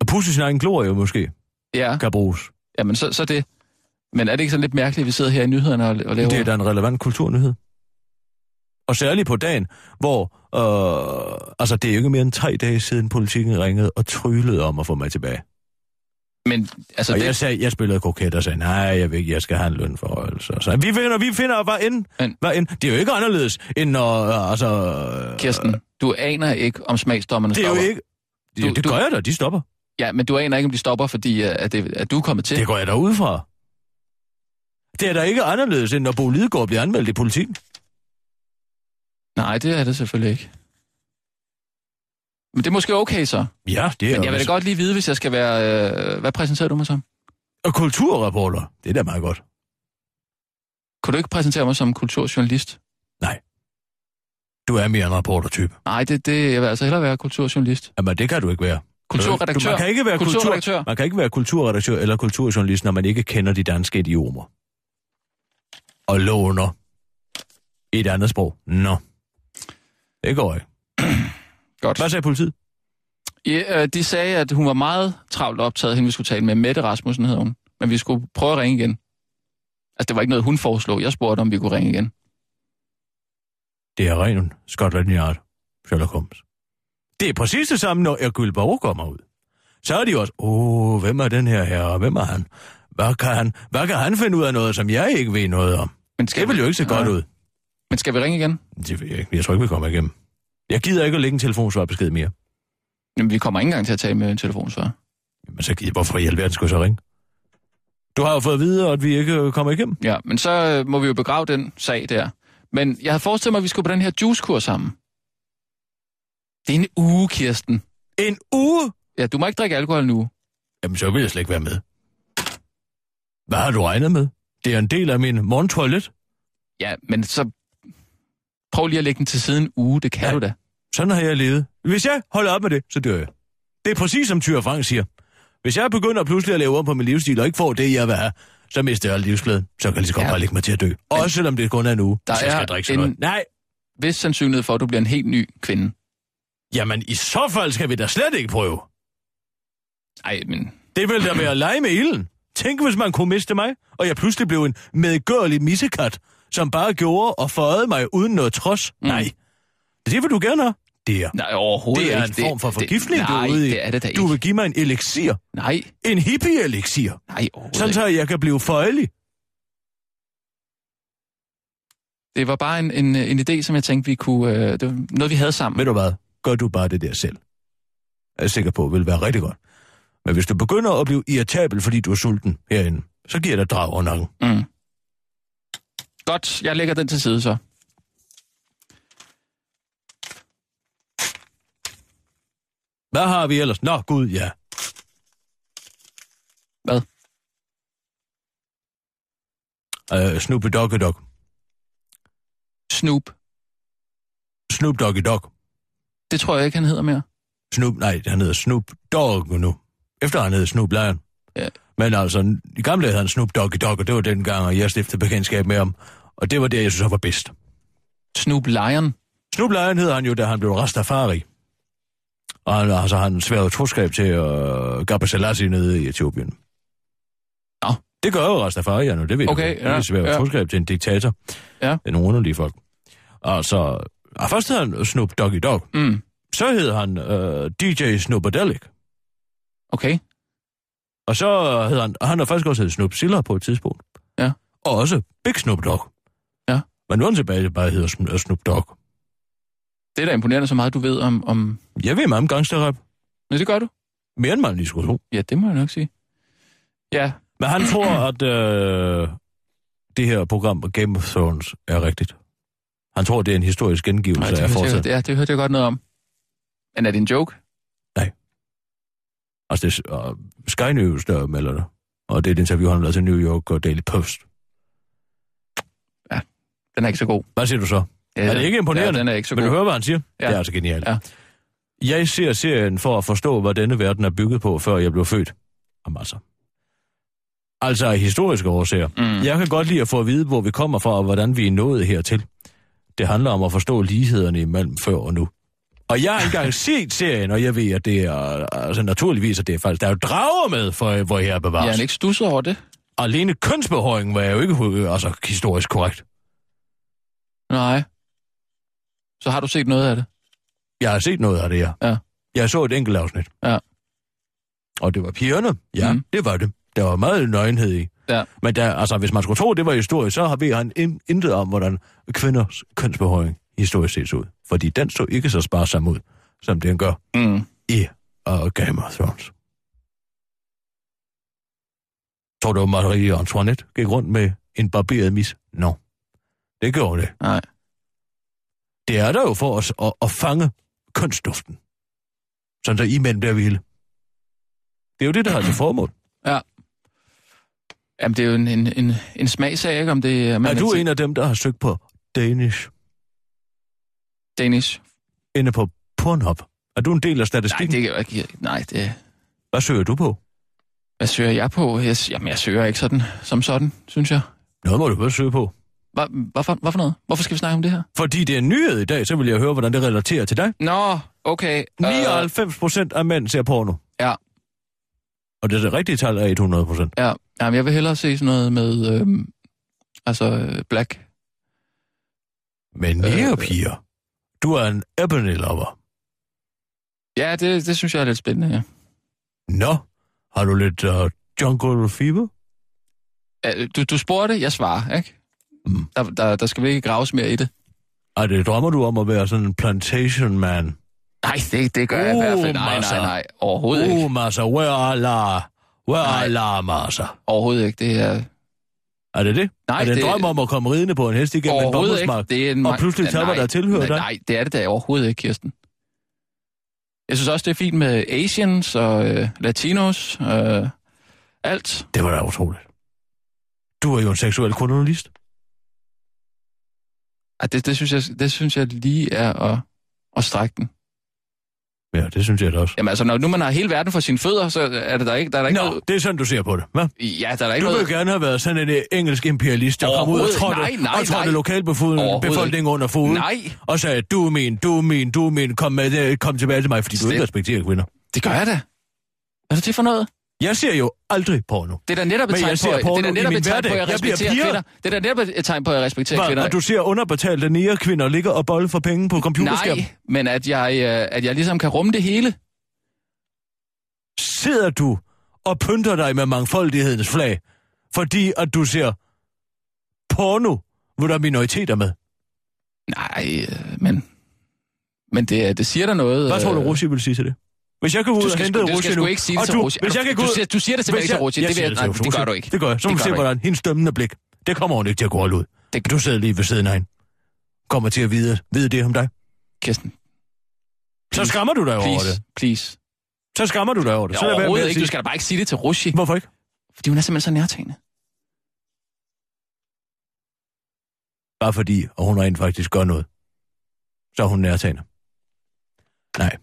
At puste sin egen glorie måske ja. kan bruges. Jamen, så, så det. Men er det ikke sådan lidt mærkeligt, at vi sidder her i nyhederne og, og laver... Det er da en relevant kulturnyhed. Og særligt på dagen, hvor... Øh, altså, det er jo ikke mere end tre dage siden politikken ringede og tryllede om at få mig tilbage. Men altså, og det, jeg, sagde, jeg spillede koket og sagde, nej, jeg vil jeg skal have en lønforhold. Så, vi finder, vi finder hvad end, Men- hvad end. Det er jo ikke anderledes, end når, øh, altså... øh, Kirsten, du aner ikke, om smagsdommerne Det er jo ikke... Det, Du- det du- gør jeg da, de stopper. Ja, men du aner ikke, om de stopper, fordi øh, at, det, at du er kommet til. Det går jeg da ud fra. Det er da ikke anderledes, end når Bo Lidegaard bliver anmeldt i politikken. Nej, det er det selvfølgelig ikke. Men det er måske okay så. Ja, det er Men jeg vil da godt lige vide, hvis jeg skal være... Øh, hvad præsenterer du mig som? Og kulturreporter, det er da meget godt. Kunne du ikke præsentere mig som kulturjournalist? Nej. Du er mere en reportertype. Nej, det, det, jeg vil altså hellere være kulturjournalist. Jamen, det kan du ikke være. Kulturredaktør. Du, man, kan ikke være Kulturredaktør. Kultur, man kan ikke være kulturredaktør eller kulturjournalist, når man ikke kender de danske idiomer. Og låner et andet sprog. Nå. Det går ikke. (clears throat) Godt. Hvad sagde politiet? Ja, øh, de sagde, at hun var meget travlt optaget, hende vi skulle tale med. Mette Rasmussen hed hun. Men vi skulle prøve at ringe igen. Altså, det var ikke noget, hun foreslog. Jeg spurgte, om vi kunne ringe igen. Det er ren Scotland Yard, Sherlock Holmes. Det er præcis det samme, når Hercule Poirot kommer ud. Så er de også, åh, hvem er den her herre, hvem er han? Hvad kan han, hvad kan han finde ud af noget, som jeg ikke ved noget om? Men skal Det vil vi- jo ikke se godt Ja. ud. Men skal vi ringe igen? Det ved jeg ikke. Jeg tror ikke, vi kommer igennem. Jeg gider ikke at lægge en telefonsvarbesked mere. Jamen, vi kommer ikke engang til at tale med en telefonsvarer. Men så gider hvorfor i alverden skulle jeg så ringe? Du har jo fået at vide, at vi ikke øh, kommer igennem. Ja, men så øh, må vi jo begrave den sag der. Men jeg havde forestillet mig, at vi skulle på den her juicekur sammen. Det er en uge, Kirsten. En uge? Ja, du må ikke drikke alkohol nu. Jamen, så vil jeg slet ikke være med. Hvad har du regnet med? Det er en del af min morgentoilet. Ja, men så prøv lige at lægge den til siden en uge. Det kan Ja. du da. Sådan har jeg levet. Hvis jeg holder op med det, så dør jeg. Det er præcis som Tyre Frank siger. Hvis jeg begynder pludselig at lave om på min livsstil og ikke får det, jeg vil have, så mister jeg livsglæden. Så kan jeg lige så godt Ja. bare lægge mig til at dø. Også selvom det kun er en uge, Der hvis jeg er skal drikke sådan en- noget. Nej, Hvis sandsynlighed for, at du bliver en helt ny kvinde. Jamen i så fald skal vi da slet ikke prøve. Nej, men Det vil da være at lege med ilden. Tænk, hvis man kunne miste mig, og jeg pludselig blev en medgørlig missekat, som bare gjorde og føjede mig uden noget trods. Mm. Nej. Det vil du gerne have. Det er. nej, overhovedet Det er ikke. en form for forgiftning, det, du er ude i. det er det da ikke. Du vil give mig en elixir. Nej, En hippie-elixir. nej, overhovedet Sådan så jeg kan blive føjelig. Det var bare en, en, en idé, som jeg tænkte, vi kunne... Øh, det var noget, vi havde sammen. Ved du hvad? Gør du bare det der selv. Jeg er sikker på, vil være rigtig godt. Men hvis du begynder at blive irritabel, fordi du er sulten herinde, så giver dig drag over nakken. Mm. Godt, jeg lægger den til side så. Hvad har vi ellers? Nå, gud, ja. Hvad? Uh, Snoop Doggy Dog. Snoop. Snoop Doggy Dog. Det tror jeg ikke, han hedder mere. Snoop, nej, han hedder Snoop Dogg nu. Efter han hed Snoop Lion. Ja. Men altså, i gamle dage hed han Snoop Doggy Dog, og det var den gang, jeg stiftede bekendtskab med ham. Og det var det, jeg synes, han var bedst. Snoop Lion. Snoop Lion hed han jo, da han blev Rastafari. Og han, altså, han sværede troskab til uh, Gabriel Selassie nede i Etiopien. Nå. Det gør jo nu, det ved Okay, du. ja, Det sværede ja. troskab til en diktator. Ja. Det er nogle underlige folk. Altså, og først hed han Snoop Doggy Dog. Mm. Så hed han uh, DJ Snoopadelic. Okay. Og så hed han, og han har faktisk også heddet Snoop Siller på et tidspunkt. Ja. Og også Big Snoop Dogg. Ja. Men nu er han tilbage, det bare hedder øh, Snoop Dogg. Det er da imponerende så meget, du ved om... om... Jeg ved meget om gangsterrap. Men det gør du. Mere end man lige skulle tro. Ja, det må jeg nok sige. Ja, Men han tror, at øh, det her program Game of Thrones er rigtigt. Han tror, det er en historisk gengivelse Nej, det, af fortiden. ja, det hørte jeg godt noget om. Men er det en joke? Altså, det er uh, Sky News, der melder det. Og det er et interview, han har til New York og Daily Post. Den er ikke så god. Hvad siger du så? Ja, er det ikke imponerende? Ja, den er ikke så god. du høre, hvad han siger? Ja. Det er altså genialt. Ja. Jeg ser serien for at forstå, hvad denne verden er bygget på, før jeg blev født. Jamen altså. Altså af historiske årsager. Mm. Jeg kan godt lide at få at vide, hvor vi kommer fra, og hvordan vi er nået hertil. Det handler om at forstå lighederne imellem før og nu. Og jeg har engang set serien, og jeg ved, at det er, altså naturligvis, at det er faktisk, der er jo drager med, for hvor jeg er Ja, bevaret. han ikke stusset over det. Alene kønsbehøringen var jo ikke øh, altså, historisk korrekt. Nej. Så har du set noget af det? Jeg har set noget af det her. Ja. Jeg så et enkelt afsnit. Ja. Og det var pigerne. Ja, mm. det var det. Der var meget nøgenhed i. Ja. Men der, altså, hvis man skulle tro, det var historie, så har vi han in- intet om, hvordan kvinders kønsbehøring historisk set ud. Fordi den så ikke så sparsom ud, som den gør Mm. i uh, Game of Thrones. Tror du, Marie Antoinette gik rundt med en barberet mis? Nå. No. Det gjorde ikke. Nej. Det er der jo for os at, at fange kønsduften. Sådan så I mænd bliver vilde. Det er jo det, der har til formål. Ja. Jamen, det er jo en, en, en, en smagsag, ikke? Om det, er du en af dem, der har søgt på Danish? Danish? Inde på Pornhub. Er du en del af Nej, statistikken? det jeg ikke. Nej, det... Hvad søger du på? Hvad søger jeg på? Jeg, jamen, jeg søger ikke sådan, som sådan, synes jeg. Noget må du vel søge på. Hvad, hvorfor, hvorfor noget? Hvorfor skal vi snakke om det her? Fordi det er nyhed i dag, så vil jeg høre, hvordan det relaterer til dig. Nå, okay. 99 procent af mænd ser porno. Ja. Og det, det rigtige tal er 100 procent. Ja, jamen, jeg vil hellere se sådan noget med, øhm, altså, øh, black. Men nære piger. Du er en ebony lover. Ja, det, det synes jeg er lidt spændende, ja. Nå, har du lidt uh, jungle fever? Ja, Du, du spurgte, jeg svarer, ikke? Mm. Der, der, der skal vi ikke graves mere i det. Ej, det drømmer du om at være sådan en plantation man? Nej, det, det gør jeg i hvert fald. Nej, nej, nej. Overhovedet ikke. Uh, Massa, where are la, Massa? Overhovedet ikke. Det er Er det det? Nej, er det en det- drøm om at komme ridende på en hest igennem en ikke. Det er en, Og pludselig tage, hvad der tilhører nej, dig? Nej, det er det da overhovedet ikke, Kirsten. Jeg synes også, det er fint med Asians og øh, Latinos. Øh, alt. Det var da utroligt. Du er jo en seksuel kolonialist. Ej, det, det, synes jeg, det synes jeg lige er at, at strække den. Ja, det synes jeg da også. Jamen altså, når nu man har hele verden for sine fødder, så er det der ikke, der er der ikke Nå, noget... det er sådan, du ser på det, hva? Ja, der er der ikke Du noget... vil gerne have været sådan en øh, engelsk imperialist, der kom ud og trådte, nej, nej, og trådte lokalbefolkningen under foden. Nej, Og sagde, du er min, du er min, du er min, kom, med, det, kom tilbage til mig, fordi du Slet- ikke respekterer kvinder. det gør jeg da. Hvad er det for noget? Jeg ser jo aldrig porno. Det er da netop et tegn på, det er netop et tegn på, at jeg respekterer kvinder. Det er da netop et tegn på, at jeg respekterer Hva? kvinder. Og du ser underbetalte nære-kvinder ligger og bolle for penge på computerskærm. Nej, men at jeg, øh, at jeg ligesom kan rumme det hele. Sidder du og pynter dig med mangfoldighedens flag, fordi at du ser porno, hvor der er minoriteter med? Nej, øh, men... Men det, det siger der noget. Hvad tror du, øh, Russi vil sige til det? Hvis jeg kan ud Du og hente du skal nu, ikke sige det og du. Hvis jeg kan du, ud... siger, du siger det simpelthen Hvis til jeg Det, vil, jeg, nej, det gør du ikke. Det gør jeg. Så må du gør se, du hvordan hendes dømmende blik. Det kommer hun ikke til at gå ud. Det, du sidder lige ved siden af hende. Kommer til at vide, vide det om dig. Kirsten, Så skammer du dig over please, det. please. Så skammer du dig over det. Så med overhovedet at ikke. Du skal da bare ikke sige det til Russi. Hvorfor ikke? Fordi hun er simpelthen så nærtagende. Bare fordi, og hun rent faktisk gør noget. Så er hun nærtagende. Nej.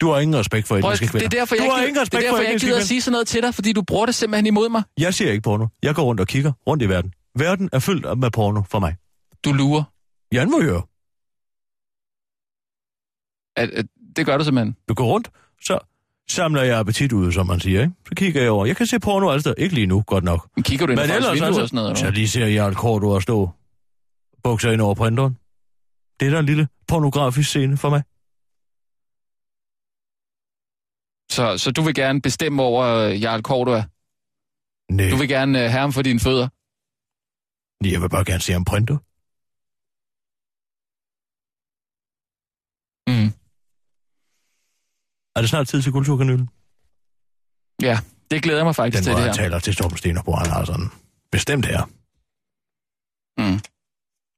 Du har ingen respekt for etniske at- det kvinder. er derfor, du jeg, har ikke, ingen det respekt er derfor, for jeg gider at kvinder. sige sådan noget til dig, fordi du bruger det simpelthen imod mig. Jeg ser ikke porno. Jeg går rundt og kigger rundt i verden. Verden er fyldt op med porno for mig. Du lurer. Jeg må høre. At, at, det gør du simpelthen. Du går rundt, så samler jeg appetit ud, som man siger. Ikke? Så kigger jeg over. Jeg kan se porno altså. Ikke lige nu, godt nok. Men kigger du ind i ellers altså, og sådan noget? så lige ser jeg et kort at stå. Bukser ind over printeren. Det er da en lille pornografisk scene for mig. Så, så du vil gerne bestemme over uh, Jarl Cordua? Nej, Du vil gerne uh, have ham for dine fødder? jeg vil bare gerne se ham printer. Mm. Er det snart tid til kulturkanylen? Ja, det glæder jeg mig faktisk Den til det her. taler til Storm Stenerbo, han har sådan bestemt her. Mm.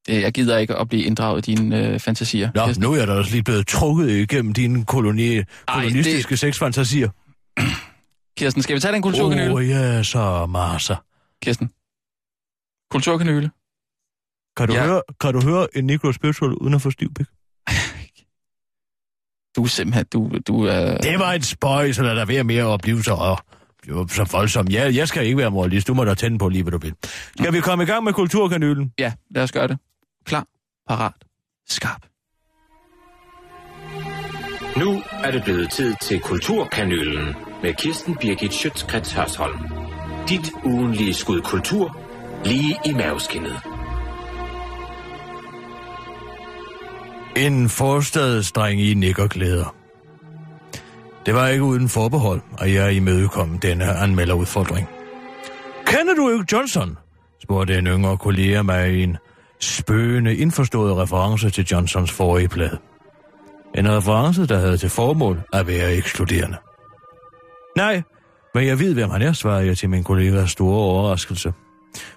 Det- Jeg gider ikke at blive inddraget i dine øh, fantasier. Nå, Kirsten. nu er jeg da også lige blevet trukket igennem dine koloni, kolonistiske det... sexfantasier. (clears throat) Kirsten, skal vi tage den kulturkanyle? Åh, oh, ja, så Marsa. Kirsten. Kulturkanyle. Kan du, Ja. høre, kan du høre en Negro Spiritual uden at få stiv pik? (laughs) Du er simpelthen, du, du er... Det var et spøj, så lad der være mere at blive så, og, jo, så voldsom. Ja, jeg skal ikke være moralist. Du må da tænde på lige, hvad du vil. Skal vi komme i gang med kulturkanylen? Ja, lad os gøre det. Klar, parat, skarp. Nu er det blevet tid til Kulturkanylen med Kirsten Birgit Schøtzgrads Hørsholm. Dit ugenlige skud kultur lige i maveskinnet. En forstadsdreng i nikkerklæder. Det var ikke uden forbehold, at jeg imødekom denne anmelderudfordring. Kender du ikke Johnson? spurgte en yngre kollega mig i en spøgende indforståede reference til Johnsons forrige plade. En reference, der havde til formål at være ekskluderende. Nej, men jeg ved, hvem han er, svarede jeg til min kollegas store overraskelse.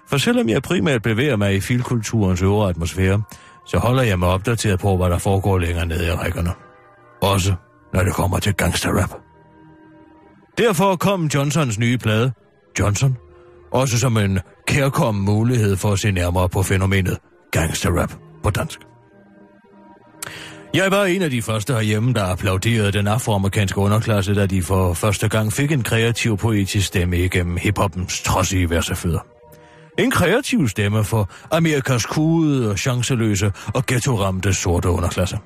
For selvom jeg primært bevæger mig i filkulturens øvre atmosfære, så holder jeg mig opdateret på, hvad der foregår længere nede i rækkerne. Også når det kommer til gangsterrap. Derfor kom Johnsons nye plade, Johnson, Også som en kærkommen mulighed for at se nærmere på fænomenet gangsterrap på dansk. Jeg var en af de første herhjemme, der applauderede den afroamerikanske underklasse, da de for første gang fik en kreativ poetisk stemme igennem hiphoppens trodsige versefødder. En kreativ stemme for Amerikas kude og chanceløse og ghetto-ramte sorte underklasse.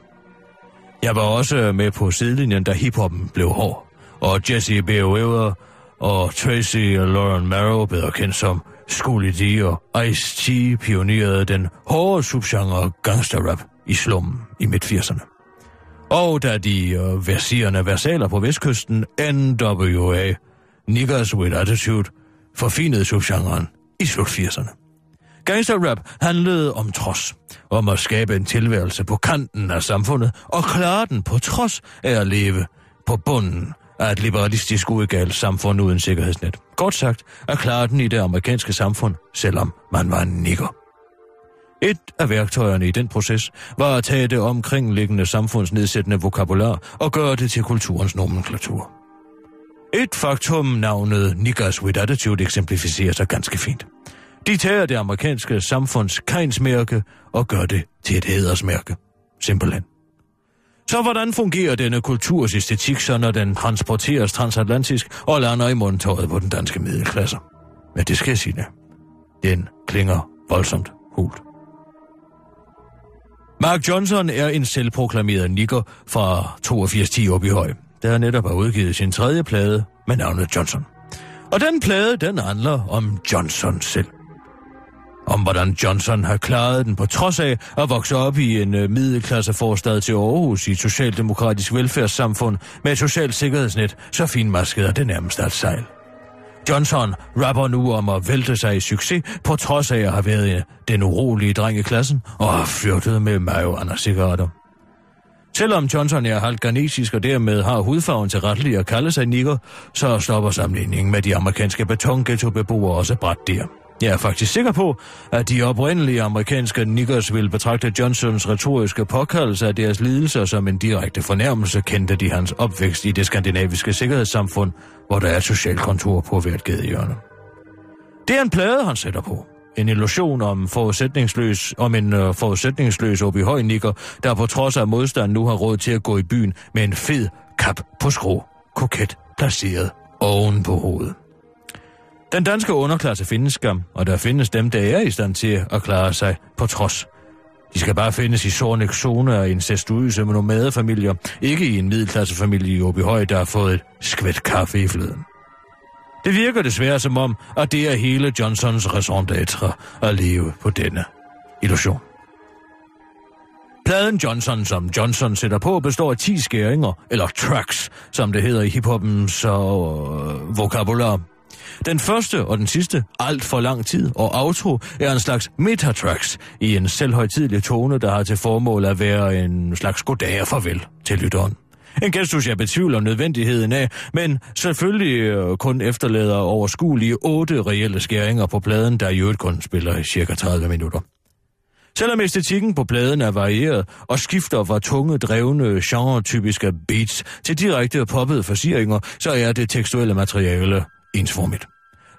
Jeg var også med på sidelinjen, da hiphoppen blev hård, og Jesse B. Weaver og Tracy og Lauren Marrow, bedre kendt som skulle de og Ice-T, pionerede den hårde subgenre gangsterrap i slummen i midt-80'erne. Og da de uh, versaler på vestkysten, NWA, Niggas with Attitude, forfinede subgenren i slut 80'erne. Gangsterrap handlede om trods, om at skabe en tilværelse på kanten af samfundet og klare den på trods af at leve på bunden af et liberalistisk uegalt samfund uden sikkerhedsnet. Kort sagt, at klare den i det amerikanske samfund, selvom man var en nigger. Et af værktøjerne i den proces var at tage det omkringliggende samfunds nedsættende vokabular og gøre det til kulturens nomenklatur. Et faktum navnet Niggers with Attitude eksemplificerer sig ganske fint. De tager det amerikanske samfunds kejnsmærke og gør det til et hedersmærke. Simpelthen. Så hvordan fungerer denne kulturs æstetik, så når den transporteres transatlantisk og lander i mundtøjet på den danske middelklasse? Men det skal jeg sige det. Den klinger voldsomt hult. Mark Johnson er en selvproklameret nikker fra 8210 op i høj, der netop har udgivet sin tredje plade med navnet Johnson. Og den plade, den handler om Johnson selv. Om hvordan Johnson har klaret den på trods af at vokse op i en øh, middelklasseforstad til Aarhus i et socialdemokratisk velfærdssamfund med et socialt sikkerhedsnet, så finmasket er det nærmest et sejl. Johnson rapper nu om at vælte sig i succes, på trods af at have været den urolige dreng i klassen og har flirtet med marihuana cigaretter. Selvom Johnson er halvt ghanesisk og dermed har hudfarven til retlig at kalde sig nigger, så stopper sammenligningen med de amerikanske betonghetto-beboere også bræt der. Jeg er faktisk sikker på, at de oprindelige amerikanske niggers ville betragte Johnsons retoriske påkaldelse af deres lidelser som en direkte fornærmelse, kendte de hans opvækst i det skandinaviske sikkerhedssamfund, hvor der er et socialt på hvert gadehjørne. Det er en plade, han sætter på. En illusion om, forudsætningsløs, om en uh, forudsætningsløs op i høj nikker, der på trods af modstand nu har råd til at gå i byen med en fed kap på skrå, koket placeret oven på hovedet. Den danske underklasse findes skam, og der findes dem, der er i stand til at klare sig på trods. De skal bare findes i Sornik zone af incestuøse nomadefamilier, ikke i en middelklassefamilie i Åbyhøj, der har fået et skvæt kaffe i fløden. Det virker desværre som om, at det er hele Johnsons raison d'être at leve på denne illusion. Pladen Johnson, som Johnson sætter på, består af 10 skæringer, eller tracks, som det hedder i hiphoppens uh, vokabular. Den første og den sidste, alt for lang tid, og outro er en slags metatracks i en selvhøjtidlig tone, der har til formål at være en slags goddag og farvel til lytteren. En gestus, jeg betvivler nødvendigheden af, men selvfølgelig øh, kun efterlader overskuelige otte reelle skæringer på pladen, der i øvrigt kun spiller i cirka 30 minutter. Selvom æstetikken på pladen er varieret og skifter fra tunge, drevne, genre-typiske beats til direkte poppede forsiringer, så er det tekstuelle materiale ensformigt.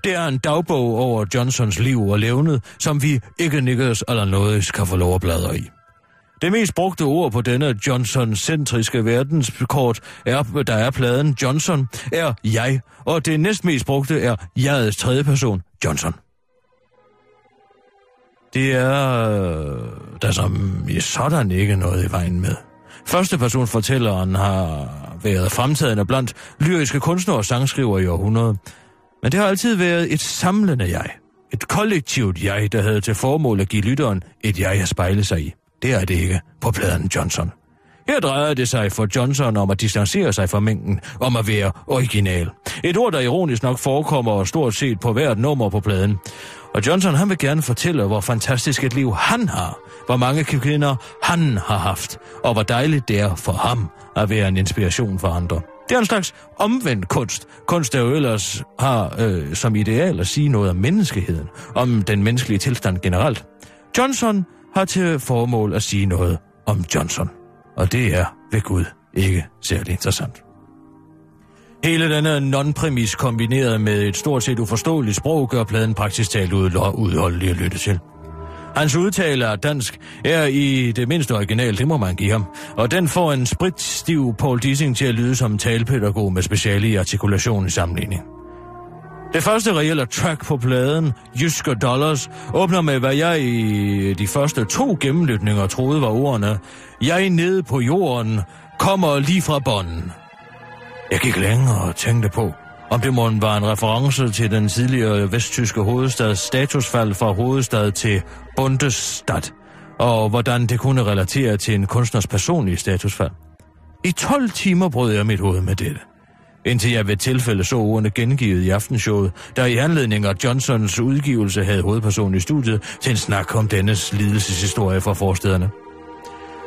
Det er en dagbog over Johnsons liv og levnet, som vi ikke nikkes eller noget kan få lov at bladre i. Det mest brugte ord på denne Johnson-centriske verdenskort, er, der er pladen Johnson, er jeg, og det næstmest brugte er jegets tredje person, Johnson. Det er der som i sådan ikke noget i vejen med. Første person fortælleren har været fremtagende blandt lyriske kunstnere og sangskriver i århundrede. Men det har altid været et samlende jeg. Et kollektivt jeg, der havde til formål at give lytteren et jeg at spejle sig i. Det er det ikke på pladen Johnson. Her drejer det sig for Johnson om at distancere sig fra mængden, om at være original. Et ord, der ironisk nok forekommer stort set på hvert nummer på pladen. Og Johnson han vil gerne fortælle, hvor fantastisk et liv han har, hvor mange kvinder han har haft, og hvor dejligt det er for ham at være en inspiration for andre. Det er en slags omvendt kunst. Kunst, der jo ellers har øh, som ideal at sige noget om menneskeheden, om den menneskelige tilstand generelt. Johnson har til formål at sige noget om Johnson. Og det er ved Gud ikke særlig interessant. Hele denne non-præmis kombineret med et stort set uforståeligt sprog gør pladen praktisk talt udholdelig at lytte til. Hans udtale af dansk er i det mindste original, det må man give ham. Og den får en spritstiv Paul Dissing til at lyde som en talpædagog med speciale i artikulation i sammenligning. Det første reelle track på pladen, Jysker Dollars, åbner med, hvad jeg i de første to gennemlytninger troede var ordene. Jeg nede på jorden kommer lige fra bånden. Jeg gik længere og tænkte på, om det måtte var en reference til den tidligere vesttyske hovedstads statusfald fra hovedstad til Bundesstadt, og hvordan det kunne relatere til en kunstners personlige statusfald. I 12 timer brød jeg mit hoved med dette. Indtil jeg ved tilfælde så ordene gengivet i aftenshowet, der i anledning af Johnsons udgivelse havde hovedpersonen i studiet til en snak om dennes lidelseshistorie fra forstederne.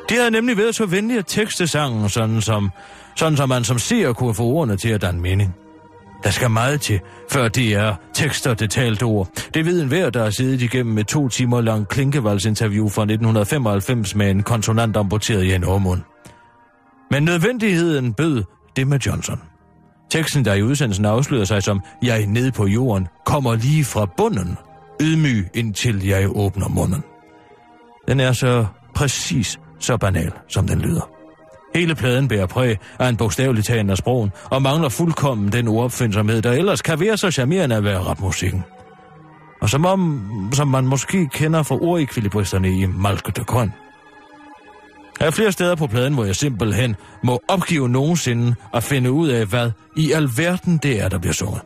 Det havde nemlig været så venligt at tekste sangen, sådan som, sådan som man som ser kunne få ordene til at danne mening. Der skal meget til, før det er tekster det talte ord. Det ved enhver, der har siddet igennem et to timer langt klinkevalgsinterview fra 1995 med en konsonant amputeret i en årmund. Men nødvendigheden bød det med Johnson. Teksten, der i udsendelsen afslører sig som Jeg er nede på jorden, kommer lige fra bunden, ydmyg indtil jeg åbner munden. Den er så præcis så banal, som den lyder. Hele pladen bærer præg af en bogstavelig tagen af sprogen, og mangler fuldkommen den uopfindsomhed, der ellers kan være så charmerende at være rapmusikken. Og som, om, som man måske kender fra ordekvilibristerne i Malke de Grøn. Der er flere steder på pladen, hvor jeg simpelthen må opgive nogensinde at finde ud af, hvad i alverden det er, der bliver sunget.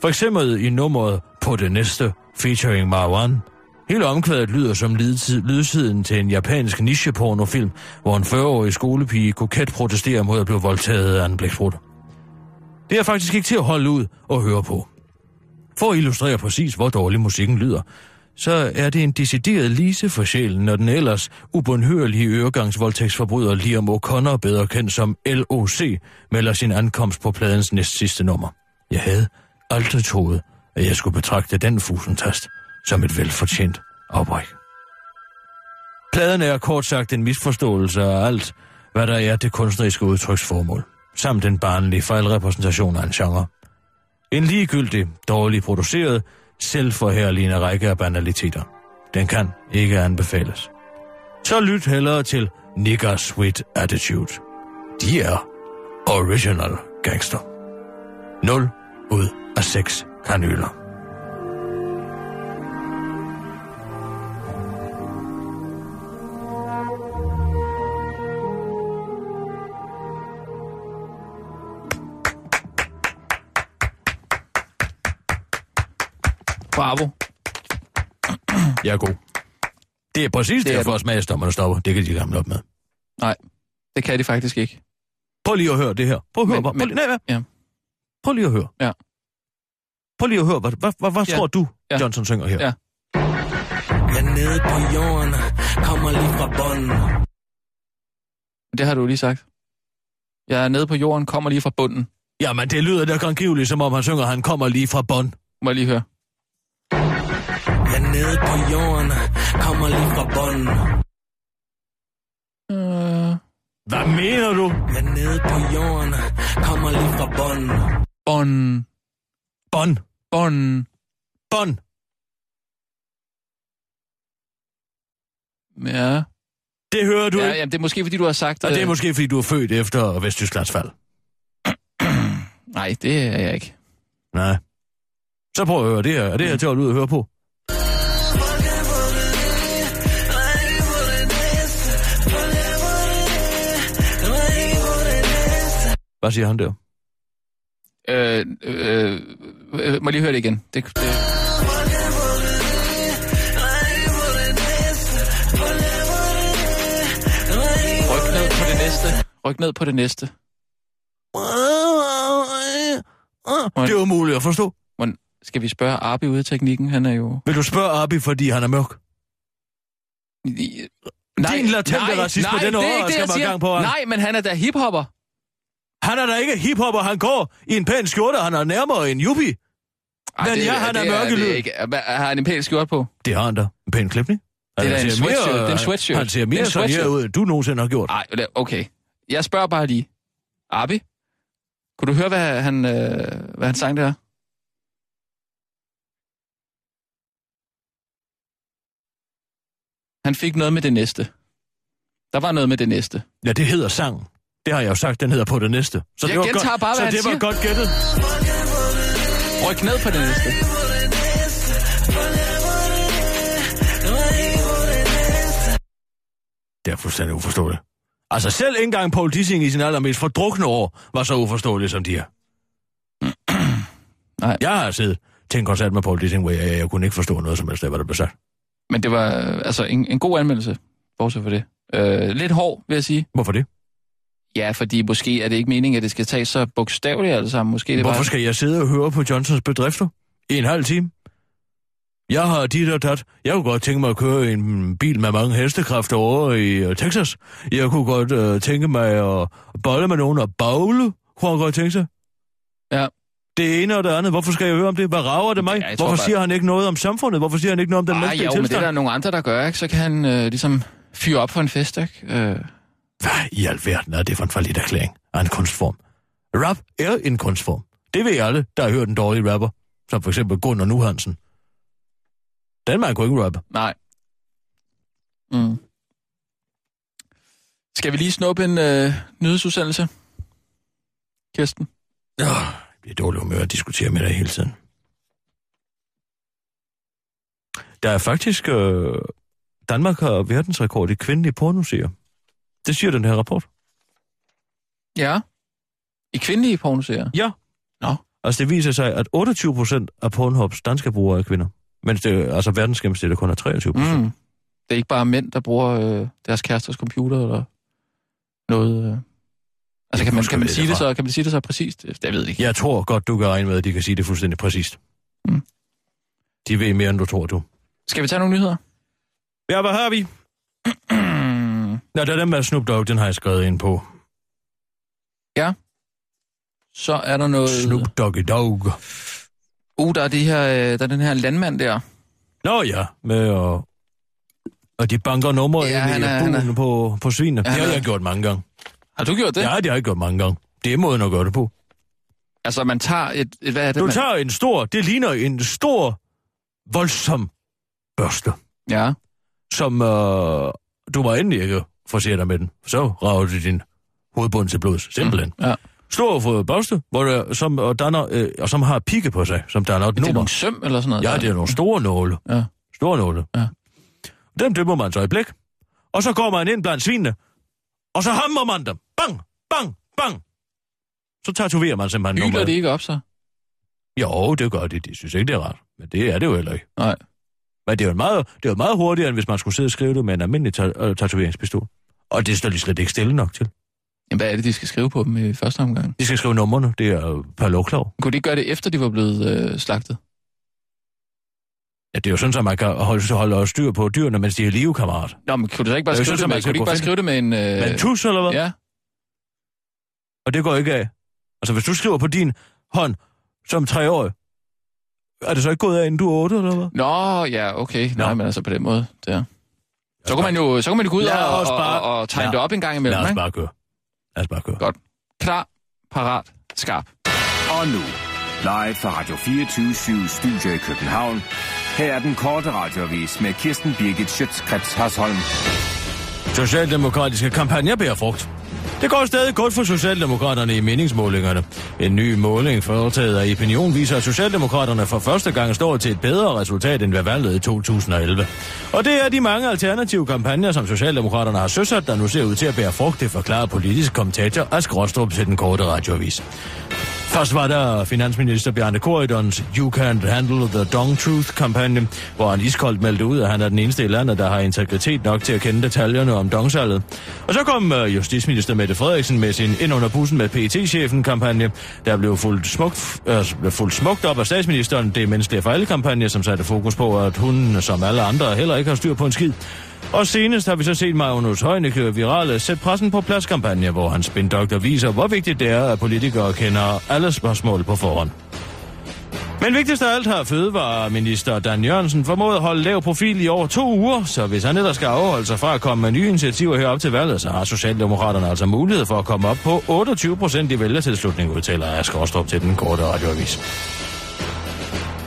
For eksempel i nummeret på det næste, featuring Marwan, Hele omkvædet lyder som lydsiden til en japansk nichepornofilm, hvor en 40-årig skolepige koket protesterer mod at blive voldtaget af en blæksprut. Det er faktisk ikke til at holde ud og høre på. For at illustrere præcis, hvor dårlig musikken lyder, så er det en decideret lise for sjælen, når den ellers ubundhørlige øregangsvoldtægtsforbryder Liam O'Connor, bedre kendt som LOC, melder sin ankomst på pladens næst sidste nummer. Jeg havde aldrig troet, at jeg skulle betragte den fusentast som et velfortjent afbræk. Pladen er kort sagt en misforståelse af alt, hvad der er det kunstneriske udtryksformål, samt en barnlig fejlrepræsentation af en genre. En ligegyldig, dårligt produceret, selvforherligende række af banaliteter. Den kan ikke anbefales. Så lyt hellere til Nigger Sweet Attitude. De er original gangster. 0 ud af 6 kanyler. Bravo. Jeg er god. Det er præcis det derfor, at smagsdommerne stopper. Det kan de gamle op med. Nej, det kan de faktisk ikke. Prøv lige at høre det her. Prøv at høre. Men, prøv, men, nej, hvad? Ja. Prøv lige at høre. Ja. Prøv lige at høre. Hvad, hvad, hvad, hvad ja. tror du, ja. Johnson synger her? Ja. Jeg er nede på jorden, kommer lige fra bunden. Det har du lige sagt. Jeg er nede på jorden, kommer lige fra bunden. Jamen, det lyder da grangivligt, som om han synger, han kommer lige fra bund. Må jeg lige høre? Jeg er nede på jorden, kommer lige fra bunden. Uh... Hvad mener du? Jeg er nede på jorden, kommer lige fra bunden. Bond. Bond. Bond. Bond. Ja. Det hører du ja, ikke? Jamen, det er måske, fordi du har sagt... Og det er øh, måske, fordi du er født efter Vesttysklands fald. (clears throat) Nej, det er jeg ikke. Nej. Så prøv at høre det her. Er det her til at ud og høre på? Hvad siger han der? Øh, øh, øh, må lige høre det igen. Det, det... Ryk ned på det næste. Ryk ned på det næste. Det er umuligt at forstå. Skal vi spørge Arbi ude i teknikken? Han er jo... Vil du spørge Arbi, fordi han er mørk? Nej, Din latente racisme, nej, den over, skal man gang på. Nej, men han er da hiphopper. Han er da ikke hiphopper, han går i en pæn skjorte, han er nærmere en yuppie. Ej, men ja, han er, er mørkelyd. Har han en pæn skjorte på? Det har han da. En pæn klipning. Det er en sweatshirt. Mere, det er en sweatshirt. Han ser mere sådan her ud, end du nogensinde har gjort. Nej, okay. Jeg spørger bare lige. Abi? Kunne du høre, hvad han, øh, hvad han sang der? Han fik noget med det næste. Der var noget med det næste. Ja, det hedder sang. Det har jeg jo sagt, den hedder på det næste. Så Jeg det var godt, bare, så det var siger. godt gættet. Ryk ned på det næste. Det er fuldstændig uforståeligt. Altså selv ikke engang Paul Dissing i sin allermest fordrukne år var så uforståelig som de er. (clears throat) Nej. Jeg har siddet til en koncert med Paul Dissing, hvor jeg, jeg kunne ikke forstå noget som helst af, hvad der blev sagt. Men det var øh, altså en, en god anmeldelse, bortset for det. Øh, lidt hård, vil jeg sige. Hvorfor det? Ja, fordi måske er det ikke meningen, at det skal tages så bogstaveligt alle sammen. Måske det Hvorfor bare... skal jeg sidde og høre på Johnsons bedrifter i en halv time? Jeg har dit og dat. Jeg kunne godt tænke mig at køre en bil med mange hestekræfter over i uh, Texas. Jeg kunne godt uh, tænke mig at bolle med nogen og bagle, kunne han godt tænke sig. Ja. Det ene og det andet. Hvorfor skal jeg høre om det? Hvad rager det mig? Ja, Hvorfor bare- siger han ikke noget om samfundet? Hvorfor siger han ikke noget om den menneskelige jo, men det er tilstand? der nogle andre, der gør, ikke? Så kan han øh, ligesom fyre op for en fest, ikke? Øh, Hvad i alverden er det for en forlidt erklæring af en kunstform? Rap er en kunstform. Det ved alle, der har hørt en dårlig rapper. Som for eksempel Gunnar Nu Hansen. Den man kunne ikke rappe. nej. Mm. Skal vi lige snuppe en øh, nyhedsudsendelse? Kirsten? Ja, det er dårligt humør at diskutere med dig hele tiden. Der er faktisk... Øh, Danmark har verdensrekord i kvindelige pornoseere. Det siger den her rapport. Ja. I kvindelige pornoserier? Ja. Nå. Altså det viser sig, at 28 procent af Pornhubs danske brugere er kvinder. Mens det, altså verdensgennemsnittet kun er 23 procent. Mm. Det er ikke bare mænd, der bruger øh, deres kæresters computer eller noget... Øh. Altså, kan man, kan, man det sige det derfra. så, kan man sige det så præcist? Det jeg ved jeg ikke. Jeg tror godt, du kan regne med, at de kan sige det fuldstændig præcist. Mm. De ved mere, end du tror, du. Skal vi tage nogle nyheder? Ja, hvad har vi? (clears throat) Nå, der er den med Snoop Dogg, den har jeg skrevet ind på. Ja. Så er der noget... Snoop Doggy Dogg. Uh, der er, det her, øh, der er den her landmand der. Nå ja, med at... Og de banker numre Ja, ind i er- er- på, på svinene. Ja, det har jeg gjort mange gange. Har du gjort det? Ja, det har jeg gjort mange gange. Det er måden at gøre det på. Altså, man tager et... et hvad er det, Du man... tager en stor, det ligner en stor, voldsom børste, Ja. som øh, du må endelig ikke forsere dig med den. Så rager du din hovedbund til blods, simpelthen. Ja. Stor børste, hvor der, som, og, danner, øh, og som har pigge på sig, som et Er det nummer. nogle søm eller sådan noget? Ja, der? det er nogle store nåle. Ja. Store nåle. Ja. Dem døber man så i blæk. Og så går man ind blandt svinene. Og så hammer man dem. Bang, bang, bang. Så tatoverer man simpelthen Hyler nummeret. det ikke op, så? Jo, det gør de. De synes ikke, det er rart. Men det er det jo heller ikke. Nej. Men det er jo meget, det er jo meget hurtigere, end hvis man skulle sidde og skrive det med en almindelig ta- øh, tatoveringspistol. Og det står de slet ikke stille nok til. Jamen, hvad er det, de skal skrive på dem i første omgang? De skal skrive numrene. Det er jo per lovklav. Kunne de ikke gøre det, efter de var blevet øh, slagtet? Ja, det er jo sådan, at man kan holde, holde styr på dyrene, mens de er live, kammerat. Nå, men kunne du så ikke bare skrive sådan, det, man kunne de ikke bare skrive det med en... Øh... Med en tus, eller hvad? Ja. Og det går ikke af. Altså, hvis du skriver på din hånd som tre år, er det så ikke gået af, inden du er otte, eller hvad? Nå, ja, okay. Nå. Nej, men altså på den måde, der. Så kan man jo, så kan man jo gå ud Lad og, os og, og, og tegne Ja. det op en gang Lad imellem, os ikke? bare køre. Lad os bare køre. Godt. Klar, parat, skarp. Og nu, live fra Radio 24 Studio i København. Her er den korte radiovis med Kirsten Birgit Schøtzgrads Hasholm. Socialdemokratiske kampagner bærer frugt. Det går stadig godt for Socialdemokraterne i meningsmålingerne. En ny måling foretaget af Opinion viser, at Socialdemokraterne for første gang står til et bedre resultat end ved valget i 2011. Og det er de mange alternative kampagner, som Socialdemokraterne har søsat, der nu ser ud til at bære frugt, det forklarer politisk kommentator Ask Rostrup til den korte radioavis. Først var der finansminister Bjarne Corydons You Can't Handle the Dong Truth-kampagne, hvor han iskoldt meldte ud, at han er den eneste i landet, der har integritet nok til at kende detaljerne om dongsalget. Og så kom øh, justitsminister Mette Frederiksen med sin ind under bussen med pt chefen kampagne der blev fuldt smukt, øh, blev fuldt smukt op af statsministeren. Det er menneskelige fejlkampagne, som satte fokus på, at hun, som alle andre, heller ikke har styr på en skid. Og senest har vi så set Magnus Heunicke virale sæt pressen på pladskampagne, hvor hans spindoktor viser, hvor vigtigt det er, at politikere kender alle spørgsmål på forhånd. Men vigtigst af alt har Fødevareminister Dan Jørgensen formået at holde lav profil i over to uger, så hvis han ellers skal afholde sig fra at komme med nye initiativer herop til valget, så har Socialdemokraterne altså mulighed for at komme op på 28 procent i vælgertilslutning, udtaler Asger Rostrup til den korte radioavis.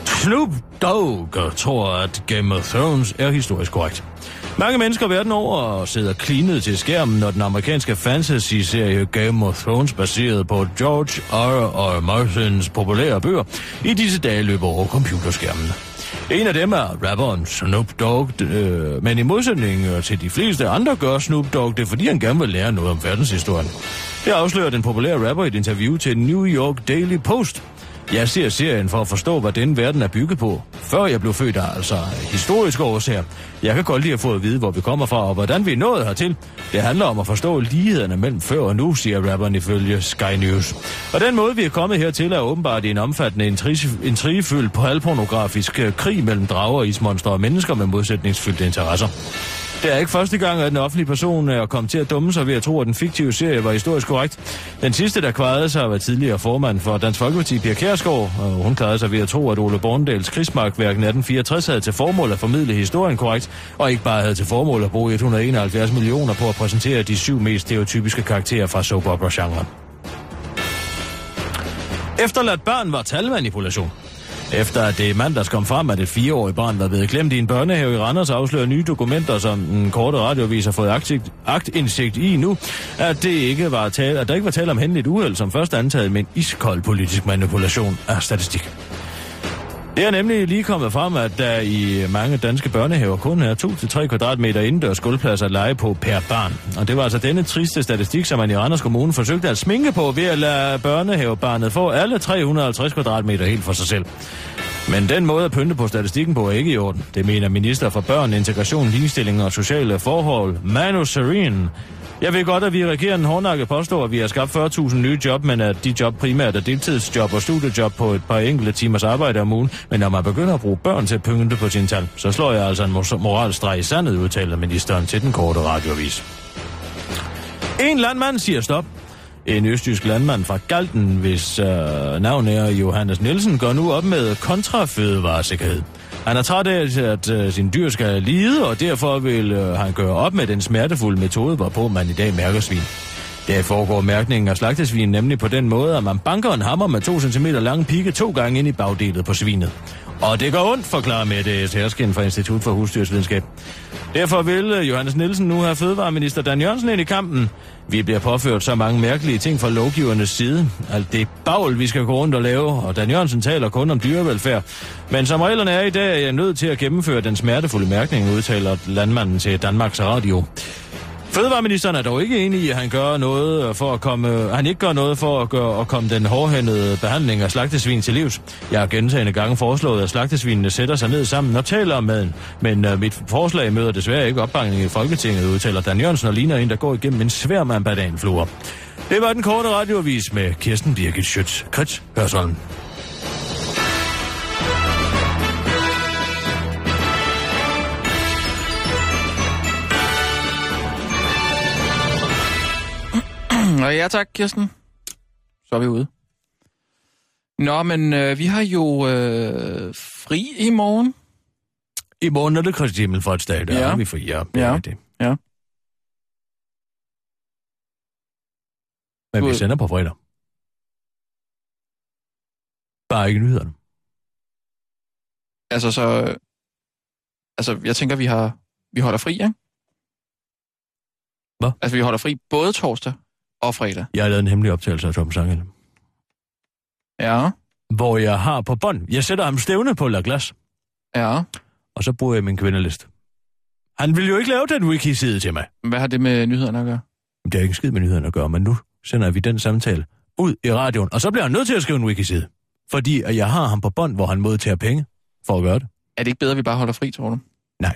Snoop Dogg tror, at Game of Thrones er historisk korrekt. Mange mennesker verden over sidder klinet til skærmen, når den amerikanske fantasy-serie Game of Thrones, baseret på George R. R. Martins populære bøger, i disse dage løber over computerskærmen. En af dem er rapperen Snoop Dogg, øh, men i modsætning øh, til de fleste andre gør Snoop Dogg det, fordi han gerne vil lære noget om verdenshistorien. Det afslører den populære rapper i et interview til New York Daily Post. Jeg ser serien for at forstå, hvad denne verden er bygget på. Før jeg blev født, altså historiske årsager. Jeg kan godt lide at få at vide, hvor vi kommer fra og hvordan vi er nået hertil. Det handler om at forstå lighederne mellem før og nu, siger rapperen ifølge Sky News. Og den måde, vi er kommet hertil, er åbenbart i en omfattende intrigefyldt på halvpornografisk krig mellem drager, ismonstre og mennesker med modsætningsfyldte interesser. Det er ikke første gang, at en offentlig person øh, er kommet til at dumme sig ved at tro, at den fiktive serie var historisk korrekt. Den sidste, der kvarede sig, var tidligere formand for Dansk Folkeparti, Pia Kærsgaard, og hun klarede sig ved at tro, at Ole Borndals krigsmarkværk 1864 havde til formål at formidle historien korrekt, og ikke bare havde til formål at bruge 171 millioner på at præsentere de syv mest stereotypiske karakterer fra soap opera-genren. Efterladt børn var talmanipulation. Efter at det mandags kom frem, at et fireårigt barn var blevet glemt i en børnehave i Randers, afslører nye dokumenter, som den korte radiovis har fået aktigt, aktindsigt i nu, at, det ikke var tale, at der ikke var tale om hændeligt uheld, som først antaget men iskold politisk manipulation af statistik. Det er nemlig lige kommet frem, at der i mange danske børnehaver kun er 2-3 kvadratmeter indendørs gulvpladser at lege på per barn. Og det var altså denne triste statistik, som man i Randers Kommune forsøgte at sminke på ved at lade børnehavebarnet få alle 350 kvadratmeter helt for sig selv. Men den måde at pynte på statistikken på er ikke i orden. Det mener minister for børn, integration, ligestilling og sociale forhold, Manu Serene, jeg ved godt, at vi i regeringen hårdnakket påstår, at vi har skabt 40.000 nye job, men at de job primært er deltidsjob og studiejob på et par enkelte timers arbejde om ugen. Men når man begynder at bruge børn til at pynte på sin tal, så slår jeg altså en moralstreg i sandet, udtaler ministeren til den korte radiovis. En landmand siger stop. En østjysk landmand fra Galten, hvis øh, navn er Johannes Nielsen, går nu op med kontrafødevaresikkerhed. Han er træt af, at øh, sin dyr skal lide, og derfor vil øh, han gøre op med den smertefulde metode, hvorpå man i dag mærker svin. Der foregår mærkningen af slagtesvin nemlig på den måde, at man banker en hammer med 2 cm lang pigge to gange ind i bagdelet på svinet. Og det går ondt, forklarer Mette Særskin fra Institut for Husdyrsvidenskab. Derfor vil Johannes Nielsen nu have fødevareminister Dan Jørgensen ind i kampen. Vi bliver påført så mange mærkelige ting fra lovgivernes side. Alt det bagl, vi skal gå rundt og lave, og Dan Jørgensen taler kun om dyrevelfærd. Men som reglerne er i dag, er jeg nødt til at gennemføre den smertefulde mærkning, udtaler landmanden til Danmarks Radio. Fødevareministeren er dog ikke enig i, at han gør noget for at komme, øh, han ikke gør noget for at, gøre, at komme den hårdhændede behandling af slagtesvin til livs. Jeg har gentagende gange foreslået, at slagtesvinene sætter sig ned sammen og taler om maden. Men uh, mit forslag møder desværre ikke opbakning i Folketinget, udtaler Dan Jørgensen og ligner en, der går igennem en svær med. Det var den korte radiovis med Kirsten Birgit Schøtz. Krets Hørsholm. Og ja tak, Kirsten. Så er vi ude. Nå, men øh, vi har jo øh, fri i morgen. I morgen er det Kristi Himmelfartsdag, der Ja. er vi for ja, det Ja. er det. Ja. Men vi Du- sender på fredag. Bare ikke nyhederne. Altså, så... Altså, jeg tænker, vi har... Vi holder fri, ikke? Hvad? Altså, vi holder fri både torsdag og fredag. Jeg har lavet en hemmelig optagelse af Tom Sangel, Ja, hvor jeg har på bånd. Jeg sætter ham stævne på La Glace, ja. og så bruger jeg min kvindeliste. Han vil jo ikke lave den wiki-side til mig. Hvad har det med nyhederne at gøre? Det har ikke en skid med nyhederne at gøre, men nu sender vi den samtale ud i radioen, og så bliver han nødt til at skrive en wiki-side. Fordi at jeg har ham på bånd, hvor han modtager penge for at gøre det. Er det ikke bedre, at vi bare holder fri, tror du? Nej.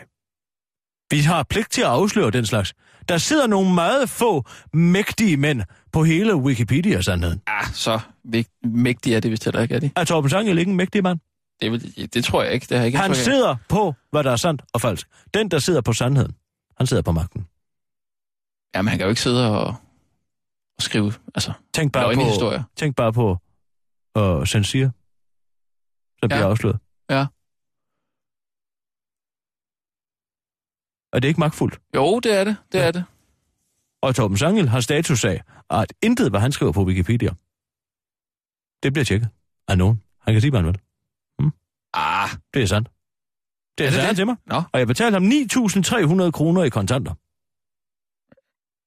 Vi har pligt til at afsløre den slags. Der sidder nogle meget få mægtige mænd på hele Wikipedia-sandheden. Ah, så mægtige er det, hvis det ikke er de. Er Torben Sangel ikke en mægtig mand? Det, vil, det tror jeg ikke. Det har jeg ikke Han indtryk sidder på, hvad der er sandt og falsk. Den, der sidder på sandheden, han sidder på magten. Jamen, han kan jo ikke sidde og, og skrive, altså, Tænk bare på, tænk bare på uh, censur. som Ja. bliver afsløret. Ja. Og det er ikke magtfuldt. Jo, det er det. Det er det. Og Torben Sangel har status af, at intet, hvad han skriver på Wikipedia, det bliver tjekket af nogen. Han kan sige, hvad han vil. Hmm? Ah, Det er sandt. Det er, Er det det, det? til mig. Nå. Og jeg betalte ham 9.300 kroner i kontanter. Og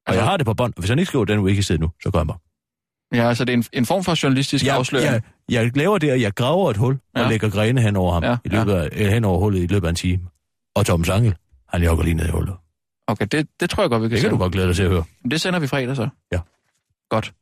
Altså- jeg har det på bånd. og Hvis han ikke skriver den wiki nu, så går jeg mig. ja, så det er en, en form for journalistisk Jeg, afsløring. jeg, jeg laver det, at jeg graver et hul og Ja. lægger grene hen over ham Ja, i løbet af, øh, hen over hullet i løbet af en time. Og Tom Sangel, han jogger lige ned i hullet. Okay, det, det tror jeg godt, vi kan Det kan du sende. godt glæde dig til at høre. Det sender vi fredag så. Ja. Godt.